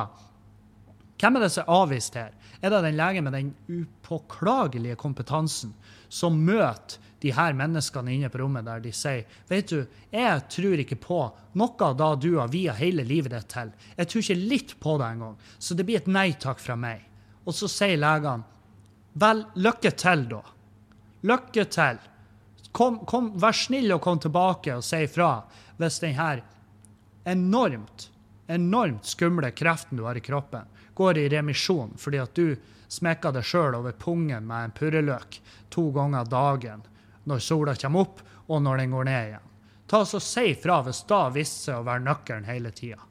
Hvem er det som er avvist her? Er det den legen med den upåklagelige kompetansen som møter de her menneskene inne på rommet der de sier vet du, jeg tror ikke på noe da du har via hele livet ditt til. Jeg tror ikke litt på det engang. Så det blir et nei takk fra meg. Og så sier legene vel, lykke til, da. Lykke til. Kom, kom, vær snill og kom tilbake og si ifra hvis denne enormt, enormt skumle kreften du har i kroppen, går i remisjon fordi at du smekker deg sjøl over pungen med en purreløk to ganger dagen når sola kommer opp, og når den går ned igjen. Ta så Si fra hvis da viste seg å være nøkkelen hele tida.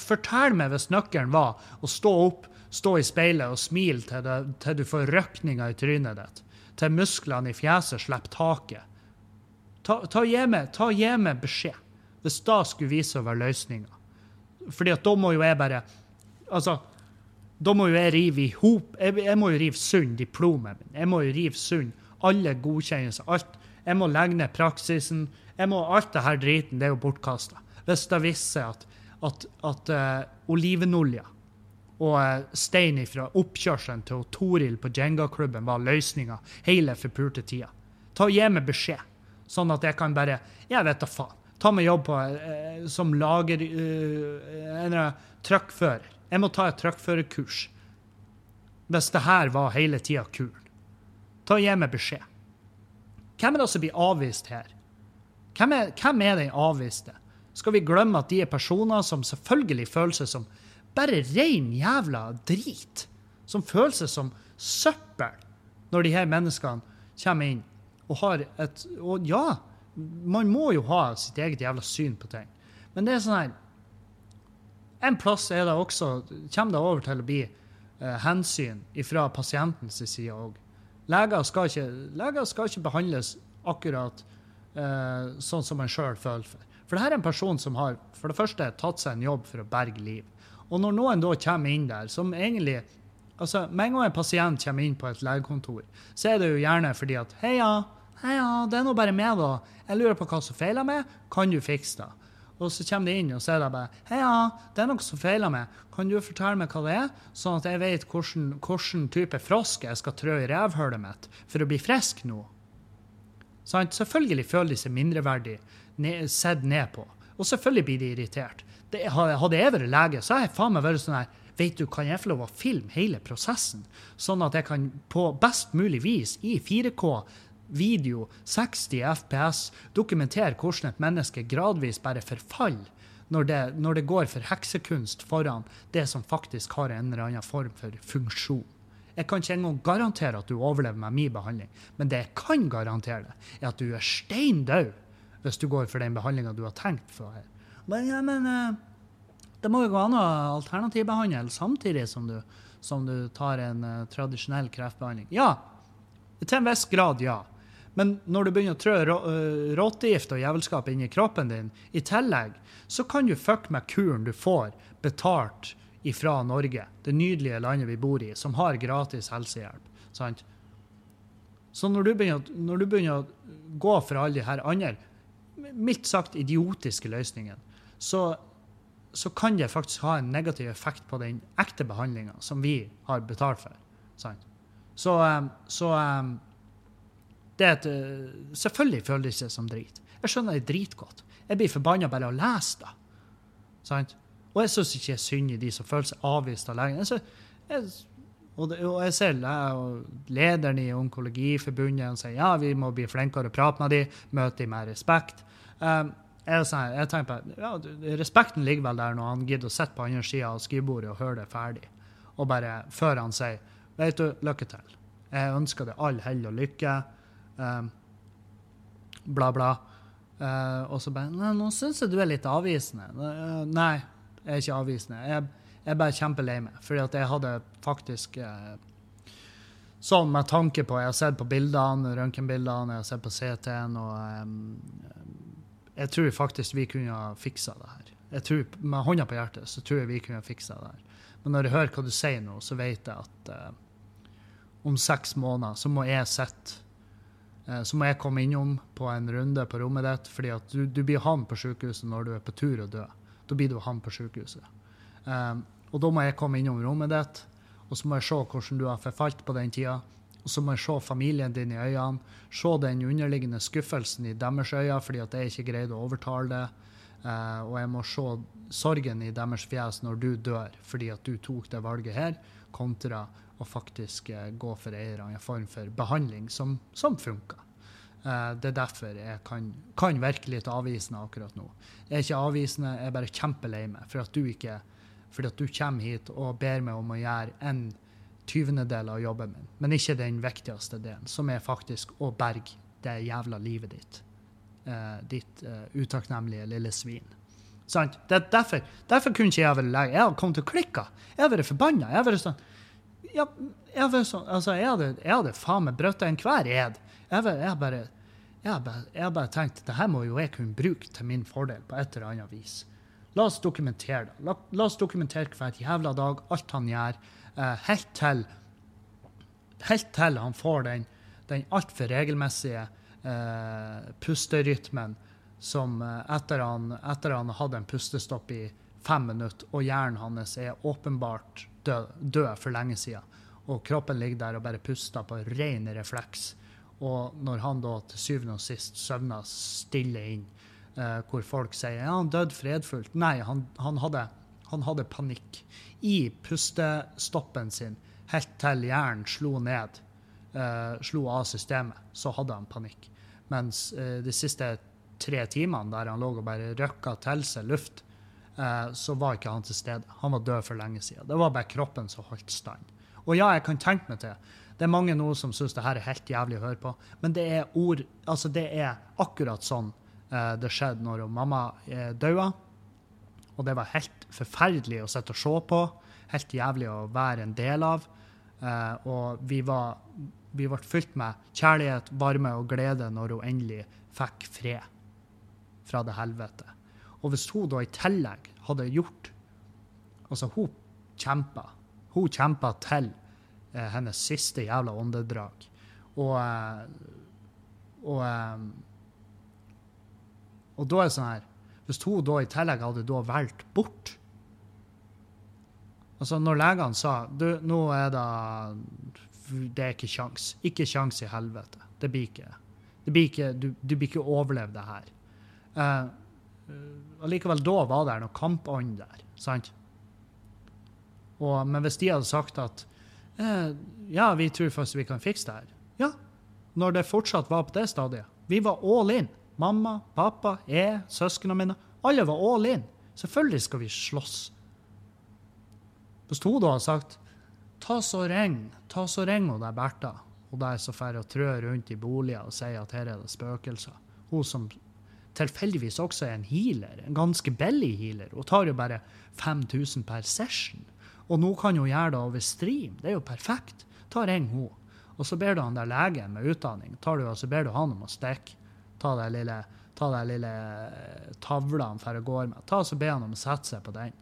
Fortell meg hvis nøkkelen var å stå opp, stå i speilet og smile til, det, til du får røkninger i trynet ditt, til musklene i fjeset slipper taket. Ta, ta, gi meg, ta gi meg beskjed hvis da skulle vise å være løsninga. Fordi at da må jo jeg bare Altså, da må jo jeg rive i hop jeg, jeg, må jo rive sund diplomet min. Jeg må jo rive sund alle godkjennelser, alt. Jeg må legge ned praksisen. Jeg må, alt det her driten det er jo bortkasta. Hvis det viser seg at, at, at uh, olivenolje og uh, stein fra oppkjørselen til Toril på Jenga-klubben var løsninga hele forpulte tida. Ta og Gi meg beskjed, sånn at jeg kan bare Jeg vet da faen. Ta meg jobb på, uh, som lager... Uh, en truckfører. Jeg må ta et truckførerkurs. Hvis det her var hele tida kuren. Ta og Gi meg beskjed. Hvem er det som blir avvist her? Hvem er, hvem er den avviste? Skal vi glemme at de er personer som selvfølgelig føler seg som bare rein jævla drit? Som føler seg som søppel når de her menneskene kommer inn og har et Og ja, man må jo ha sitt eget jævla syn på ting. Men det er sånn her En plass er det også, kommer det over til å bli eh, hensyn fra pasientens side òg. Leger leger skal ikke behandles akkurat eh, sånn som man sjøl føler for. For dette er en person som har for det første tatt seg en jobb for å berge liv. Og når noen da kommer inn der, som egentlig altså Med en gang en pasient kommer inn på et legekontor, så er det jo gjerne fordi at Heia, heia, det er nå bare meg, da. Jeg lurer på hva som feiler meg. Kan du fikse det? Og så kommer de inn og sier bare Heia, det er noe som feiler meg. Kan du fortelle meg hva det er, sånn at jeg vet hvilken, hvilken type frosk jeg skal trø i revhullet mitt for å bli frisk nå? Sånn, selvfølgelig føler de seg mindreverdig sett ned på. Og selvfølgelig blir de irritert. Det, hadde jeg vært lege, så hadde jeg faen meg vært sånn her Vet du, kan jeg få lov å filme hele prosessen, sånn at jeg kan på best mulig vis i 4K video, 60 FPS, dokumentere hvordan et menneske gradvis bare forfaller når det, når det går for heksekunst foran det som faktisk har en eller annen form for funksjon. Jeg kan ikke engang garantere at du overlever med min behandling, men det jeg kan garantere er at du er stein død hvis du går for den behandlinga du har tenkt for. her. Men, ja, men eh, det må jo gå an å alternativbehandle samtidig som du, som du tar en uh, tradisjonell kreftbehandling. Ja, til en viss grad, ja. Men når du begynner å trø øh, råtegift og jævelskap inn i kroppen din i tillegg, så kan du fucke med kuren du får betalt ifra Norge, det nydelige landet vi bor i, som har gratis helsehjelp. Sant? Så når du begynner, når du begynner å gå for alle de her andre, mildt sagt idiotiske løsningene, så, så kan det faktisk ha en negativ effekt på den ekte behandlinga som vi har betalt for. Sant? Så, um, så um, det er et, uh, Selvfølgelig føles det som drit. Jeg skjønner det dritgodt. Jeg blir forbanna bare av å lese det. Sant? Og jeg syns ikke er synd i de som føler seg avvist av legen. Jeg jeg, og, det, og jeg ser og lederen i Onkologiforbundet sier ja, vi må bli flinkere å prate med dem, møte dem med respekt. Um, jeg, jeg tenker på, ja, Respekten ligger vel der når han gidder å sitte på andre sida av skrivebordet og høre det ferdig. Og bare før han sier vet du, lykke til. Jeg ønsker deg all hell og lykke. Um, bla, bla. Eh, og så bare Nei, nå syns jeg du er litt avvisende. Eh, nei, jeg er ikke avvisende. Jeg, jeg er bare kjempelei meg. Fordi at jeg hadde faktisk eh, Sånn med tanke på Jeg har sett på bildene, røntgenbildene, jeg har sett på CT-en, og um, jeg tror faktisk vi kunne ha fiksa det her. Jeg tror, Med hånda på hjertet så tror jeg vi kunne ha fiksa det her. Men når jeg hører hva du sier nå, så vet jeg at uh, om seks måneder så må jeg sitte Så må jeg komme innom på en runde på rommet ditt, fordi at du, du blir han på sykehuset når du er på tur å dø. Da blir du han på sykehuset. Um, og da må jeg komme innom rommet ditt, og så må jeg se hvordan du har forfalt på den tida. Og så må jeg se familien din i øynene, se den underliggende skuffelsen i deres øyne fordi at jeg ikke greide å overtale det. Uh, og jeg må se sorgen i deres fjes når du dør fordi at du tok det valget her, kontra å faktisk eh, gå for eierne i en form for behandling som, som funker. Eh, det er derfor jeg kan, kan virke litt avvisende akkurat nå. Jeg er ikke avvisende, jeg er bare kjempelei meg for at du ikke fordi at du kommer hit og ber meg om å gjøre en tyvendedel av jobben min, men ikke den viktigste delen, som er faktisk å berge det jævla livet ditt. Eh, ditt eh, utakknemlige lille svin. Sant? Det, er derfor, derfor kunne ikke jeg vært lege. Jeg hadde kommet til å klikke. Jeg hadde vært forbanna. Jeg hadde vært sånn ja, jeg, sånn, altså, jeg, hadde, jeg hadde faen meg brutt enhver ed. Jeg, jeg, bare, jeg, bare, bare tenkt det her må jo jeg kunne bruke til min fordel på et eller annet vis. La oss dokumentere det. La, la oss dokumentere hver jævla dag, alt han gjør, eh, helt til helt til han får den, den altfor regelmessige eh, pusterytmen som eh, etter han, etter han hadde en pustestopp i fem minutter, og hjernen hans er åpenbart død, død for lenge siden, og kroppen ligger der og bare puster på ren refleks. Og når han da til syvende og sist søvner stille inn, eh, hvor folk sier ja, han døde fredfullt. Nei, han, han, hadde, han hadde panikk i pustestoppen sin helt til hjernen slo ned, eh, slo av systemet. Så hadde han panikk. Mens eh, de siste tre timene der han lå og bare røkka til seg luft, så var ikke han til stede. Han var død for lenge siden. Det var bare kroppen som holdt stand. Og ja, jeg kan tenke meg til. Det er mange nå som syns det her er helt jævlig å høre på, men det er ord Altså, det er akkurat sånn eh, det skjedde når mamma eh, daua. Og det var helt forferdelig å sitte og se på. Helt jævlig å være en del av. Eh, og vi var vi ble fylt med kjærlighet, varme og glede når hun endelig fikk fred fra det helvete. Og hvis hun da i tillegg hadde gjort Altså, hun kjempa. Hun kjempa til eh, hennes siste jævla åndedrag. Og eh, Og eh, Og da er det sånn her Hvis hun da i tillegg hadde da valgt bort Altså, når legene sa du, nå er det Det er ikke kjangs. Ikke kjangs i helvete. Det blir ikke. Det blir ikke du, du blir ikke overlevd det her. Eh, Allikevel, da var det noe kampånd der, sant? Og, men hvis de hadde sagt at eh, ja, vi tror faktisk vi kan fikse det her, ja, når det fortsatt var på det stadiet Vi var all in. Mamma, pappa, jeg, søsknene mine. Alle var all in. Selvfølgelig skal vi slåss. Hvis hun da hadde sagt ta så ring, ta så ring hun der Bertha, og der så drar og trør rundt i boliger og sier at her er det spøkelser. Hun som tilfeldigvis også er en healer, en ganske billig healer. Hun tar jo bare 5000 per session. Og nå kan hun gjøre det over stream. Det er jo perfekt. Ta ring hun. Og så ber du han der legen med utdanning tar du, og så ber du han om å stikke. Ta de lille, ta de lille tavla tavlene for å gå med. Ta og så be han om å sette seg på den.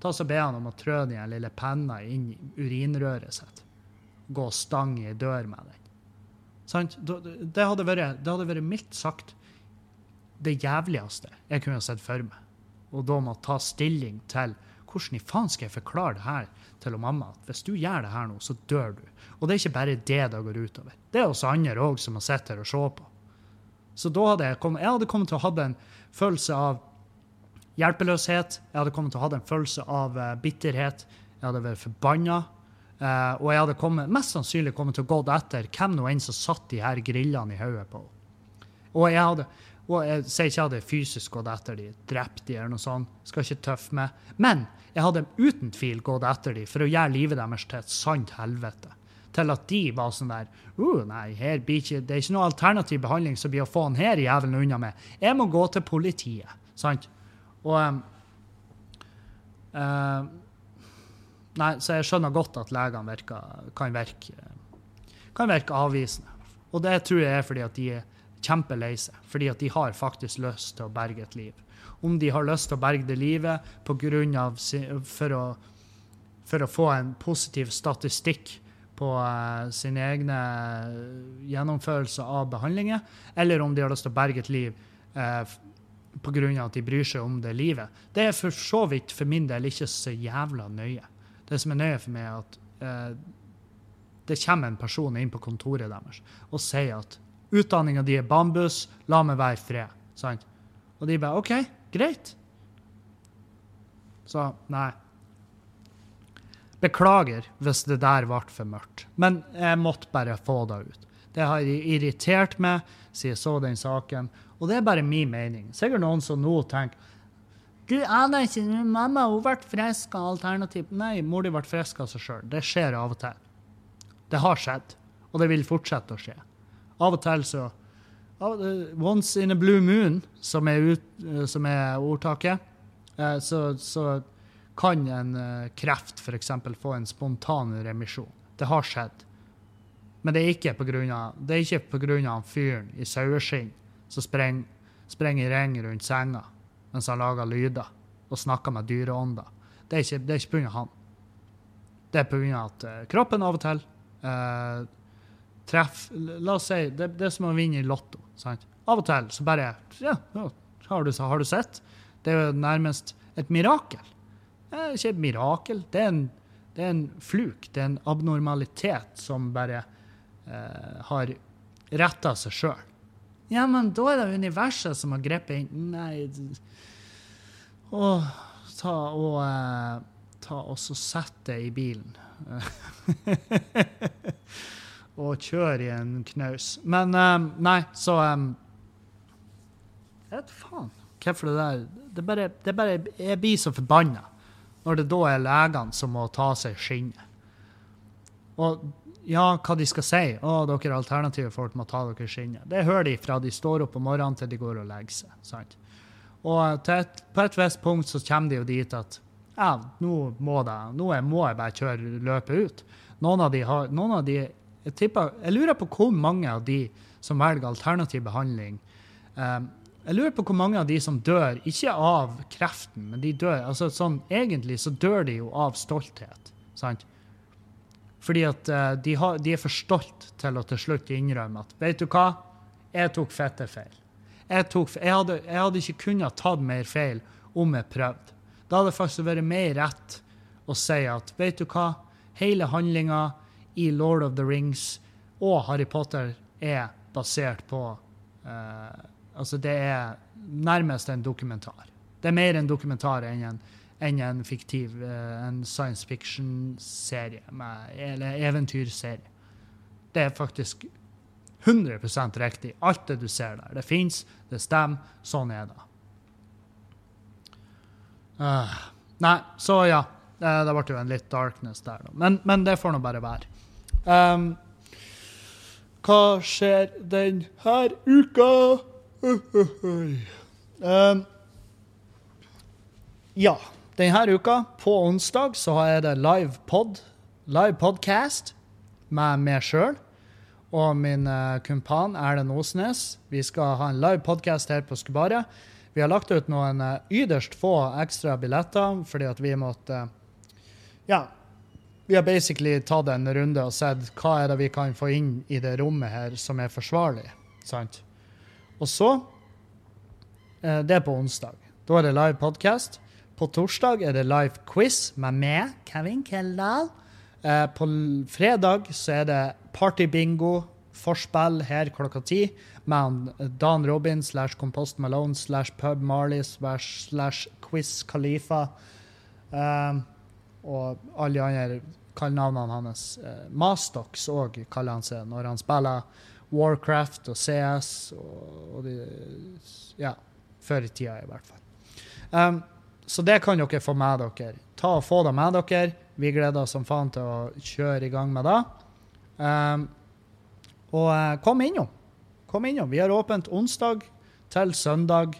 Ta og så be han om å trø den lille penna inn i urinrøret sitt. Gå og stange i dør med den. Sant? Det hadde vært, det hadde vært mildt sagt det jævligste jeg kunne sett for meg. Og da må ta stilling til hvordan i faen skal jeg forklare det her til mamma? At hvis du gjør det her nå, så dør du. Og det er ikke bare det det går utover. Det er oss andre òg som har sett her og se på. Så da hadde jeg kommet, jeg hadde kommet til å ha en følelse av hjelpeløshet. Jeg hadde kommet til å ha en følelse av uh, bitterhet. Jeg hadde vært forbanna. Uh, og jeg hadde kommet, mest sannsynlig kommet til å gå etter hvem nå enn som satt de her grillene i hodet på Og jeg hadde, og jeg sier ikke at jeg hadde fysisk gått etter de, drept de eller noe sånt. Skal ikke tøffe meg. Men jeg hadde uten tvil gått etter de for å gjøre livet deres til et sant helvete. Til at de var sånn der uh, Nei, ikke, det er ikke noe alternativ behandling som blir å få han her jævelen unna med. Jeg må gå til politiet. Sant? Og um, uh, Nei, så jeg skjønner godt at legene kan virke kan virke avvisende. Og det tror jeg er fordi at de er kjempelei seg, fordi at de har faktisk lyst til å berge et liv. Om de har lyst til å berge det livet på grunn av, for, å, for å få en positiv statistikk på uh, sine egne gjennomførelser av behandlinger, eller om de har lyst til å berge et liv uh, pga. at de bryr seg om det livet. Det er for så vidt for min del ikke så jævla nøye. Det som er nøye for meg, er at uh, det kommer en person inn på kontoret deres og sier at Utdanninga di er bambus, la meg være i fred. Sant? Og de bare OK, greit. Så nei. Beklager hvis det der ble for mørkt, men jeg måtte bare få det ut. Det har irritert meg siden jeg så den saken, og det er bare min mening. Sikkert noen som nå tenker du aner ikke, mamma hun ble frisk av alternativ. Nei, mor di ble frisk av seg sjøl. Det skjer av og til. Det har skjedd, og det vil fortsette å skje. Av og til så Once in a blue moon, som er, ut, som er ordtaket, eh, så, så, kan en eh, kreft f.eks. få en spontan remisjon. Det har skjedd. Men det er ikke pga. fyren i saueskinn som sprenger, spreng i ring rundt senga mens han lager lyder og snakker med dyreånder. Det er ikke, det er ikke pga. han. Det er pga. at eh, kroppen av og til eh, treff La oss si det, det er som å vinne i Lotto. sant? Av og til så bare Ja, har du, har du sett? Det er jo nærmest et mirakel. Det er ikke et mirakel. Det er en, det er en fluk. Det er en abnormalitet som bare eh, har retta seg sjøl. Ja, men da er det universet som har grepet inn Nei Å, ta og eh, Ta og sett det i bilen. og kjøre i en knaus. Men um, nei, så um, Jeg vet faen hvorfor det der Det bare, det bare Jeg blir så forbanna når det da er legene som må ta seg skinnet. Og ja, hva de skal si. 'Å, dere alternative folk må ta dere skinnet'. Det hører de fra de står opp om morgenen til de går og legger seg. sant? Og et, på et visst punkt så kommer de jo dit at ja, nå må, det, nå må jeg bare kjøre løpet ut. Noen av de, har, noen av de jeg, tipper, jeg lurer på hvor mange av de som velger alternativ behandling um, Jeg lurer på hvor mange av de som dør, ikke av kreften, men de dør altså sånn, Egentlig så dør de jo av stolthet. sant? Fordi at uh, de, har, de, er for stolt til å til slutt innrømme at vet du hva, jeg tok fette feil. Jeg, tok, jeg, hadde, jeg hadde ikke kunnet tatt mer feil om jeg prøvde. Da hadde det faktisk vært mer rett å si at vet du hva, hele handlinga i Lord of the Rings og Harry Potter er basert på uh, Altså, det er nærmest en dokumentar. Det er mer en dokumentar enn en, enn en fiktiv uh, en science fiction-serie, eller eventyrserie. Det er faktisk 100 riktig, alt det du ser der. Det fins, det stemmer, sånn er det. Uh, nei, så ja. Det, det ble jo en litt darkness der, da. Men, men det får nå bare være. Um, hva skjer denne uka? Um, ja, denne uka, på onsdag, så er det live pod, live podcast med meg sjøl. og min uh, kumpan Erlend Osnes. Vi skal ha en live podkast her på Skubaret. Vi har lagt ut noen yderst ytterst få ekstra billetter fordi at vi måtte Ja, vi har basically tatt en runde og sett hva er det vi kan få inn i det rommet her som er forsvarlig. sant? Og så uh, Det er på onsdag. Da er det live podkast. På torsdag er det live quiz med meg, Kevin Keldahl. Eh, på fredag så er det partybingo, forspill her klokka ti med Dan Robin slash Compost Malone slash Pub Marley slash Quiz Khalifa. Um, og alle de andre kallenavnene hans. Eh, Mastox òg kaller han seg når han spiller Warcraft og CS og, og de, Ja, før i tida, i hvert fall. Um, så det kan dere få med dere. Ta og Få det med dere. Vi gleder oss som faen til å kjøre i gang med det. Um, og uh, kom innom. Kom innom. Vi har åpent onsdag til søndag.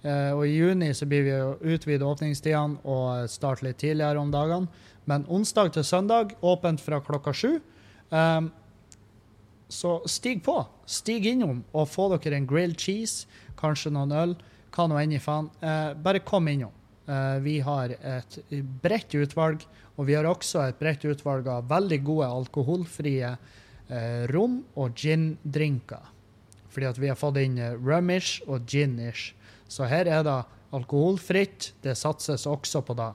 Uh, og i juni så blir vi å utvide åpningstidene og starte litt tidligere om dagene. Men onsdag til søndag åpent fra klokka sju. Um, så stig på. Stig innom og få dere en grilled cheese, kanskje noen øl. Hva nå enn i faen. Uh, bare kom innom. Uh, vi har et bredt utvalg, og vi har også et bredt utvalg av veldig gode alkoholfrie rom og gin-drinker. Fordi at vi har fått inn rumish og ginish. Så her er det alkoholfritt. Det satses også på det.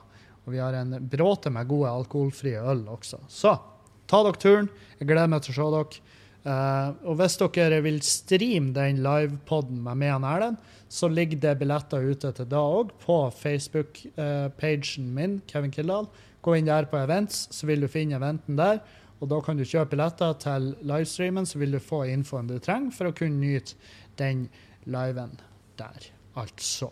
Og vi har en bråte med gode alkoholfrie øl også. Så ta dere turen. Jeg gleder meg til å se dere. Uh, og hvis dere vil streame den livepoden med meg og Erlend, så ligger det billetter ute til da òg på Facebook-pagen min, Kevin Kildahl. Gå inn der på events, så vil du finne eventen der. Og da kan du kjøpe billetter til livestreamen, så vil du få infoen du trenger for å kunne nyte den liven der, altså.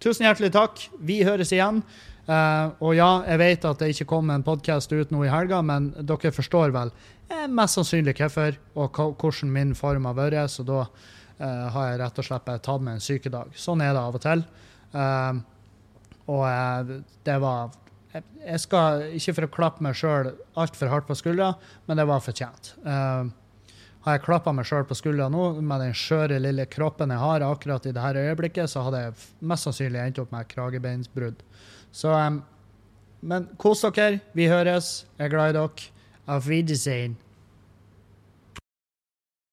Tusen hjertelig takk. Vi høres igjen. Uh, og ja, jeg vet at det ikke kom en podkast ut nå i helga, men dere forstår vel eh, mest sannsynlig hvorfor og hvordan min form har vært. Så da uh, har jeg rett og slett tatt meg en sykedag. Sånn er det av og til. Uh, og uh, det var jeg, jeg, skal ikke for å klappe meg sjøl altfor hardt på skuldra, men det var fortjent. Har jeg klappa meg sjøl på skuldra nå, med den skjøre lille kroppen jeg har akkurat i dette øyeblikket, så hadde jeg mest sannsynlig endt opp med kragebeinsbrudd. Så um, Men kos dere. Vi høres. Jeg er glad i dere. Auf Wiedersehen.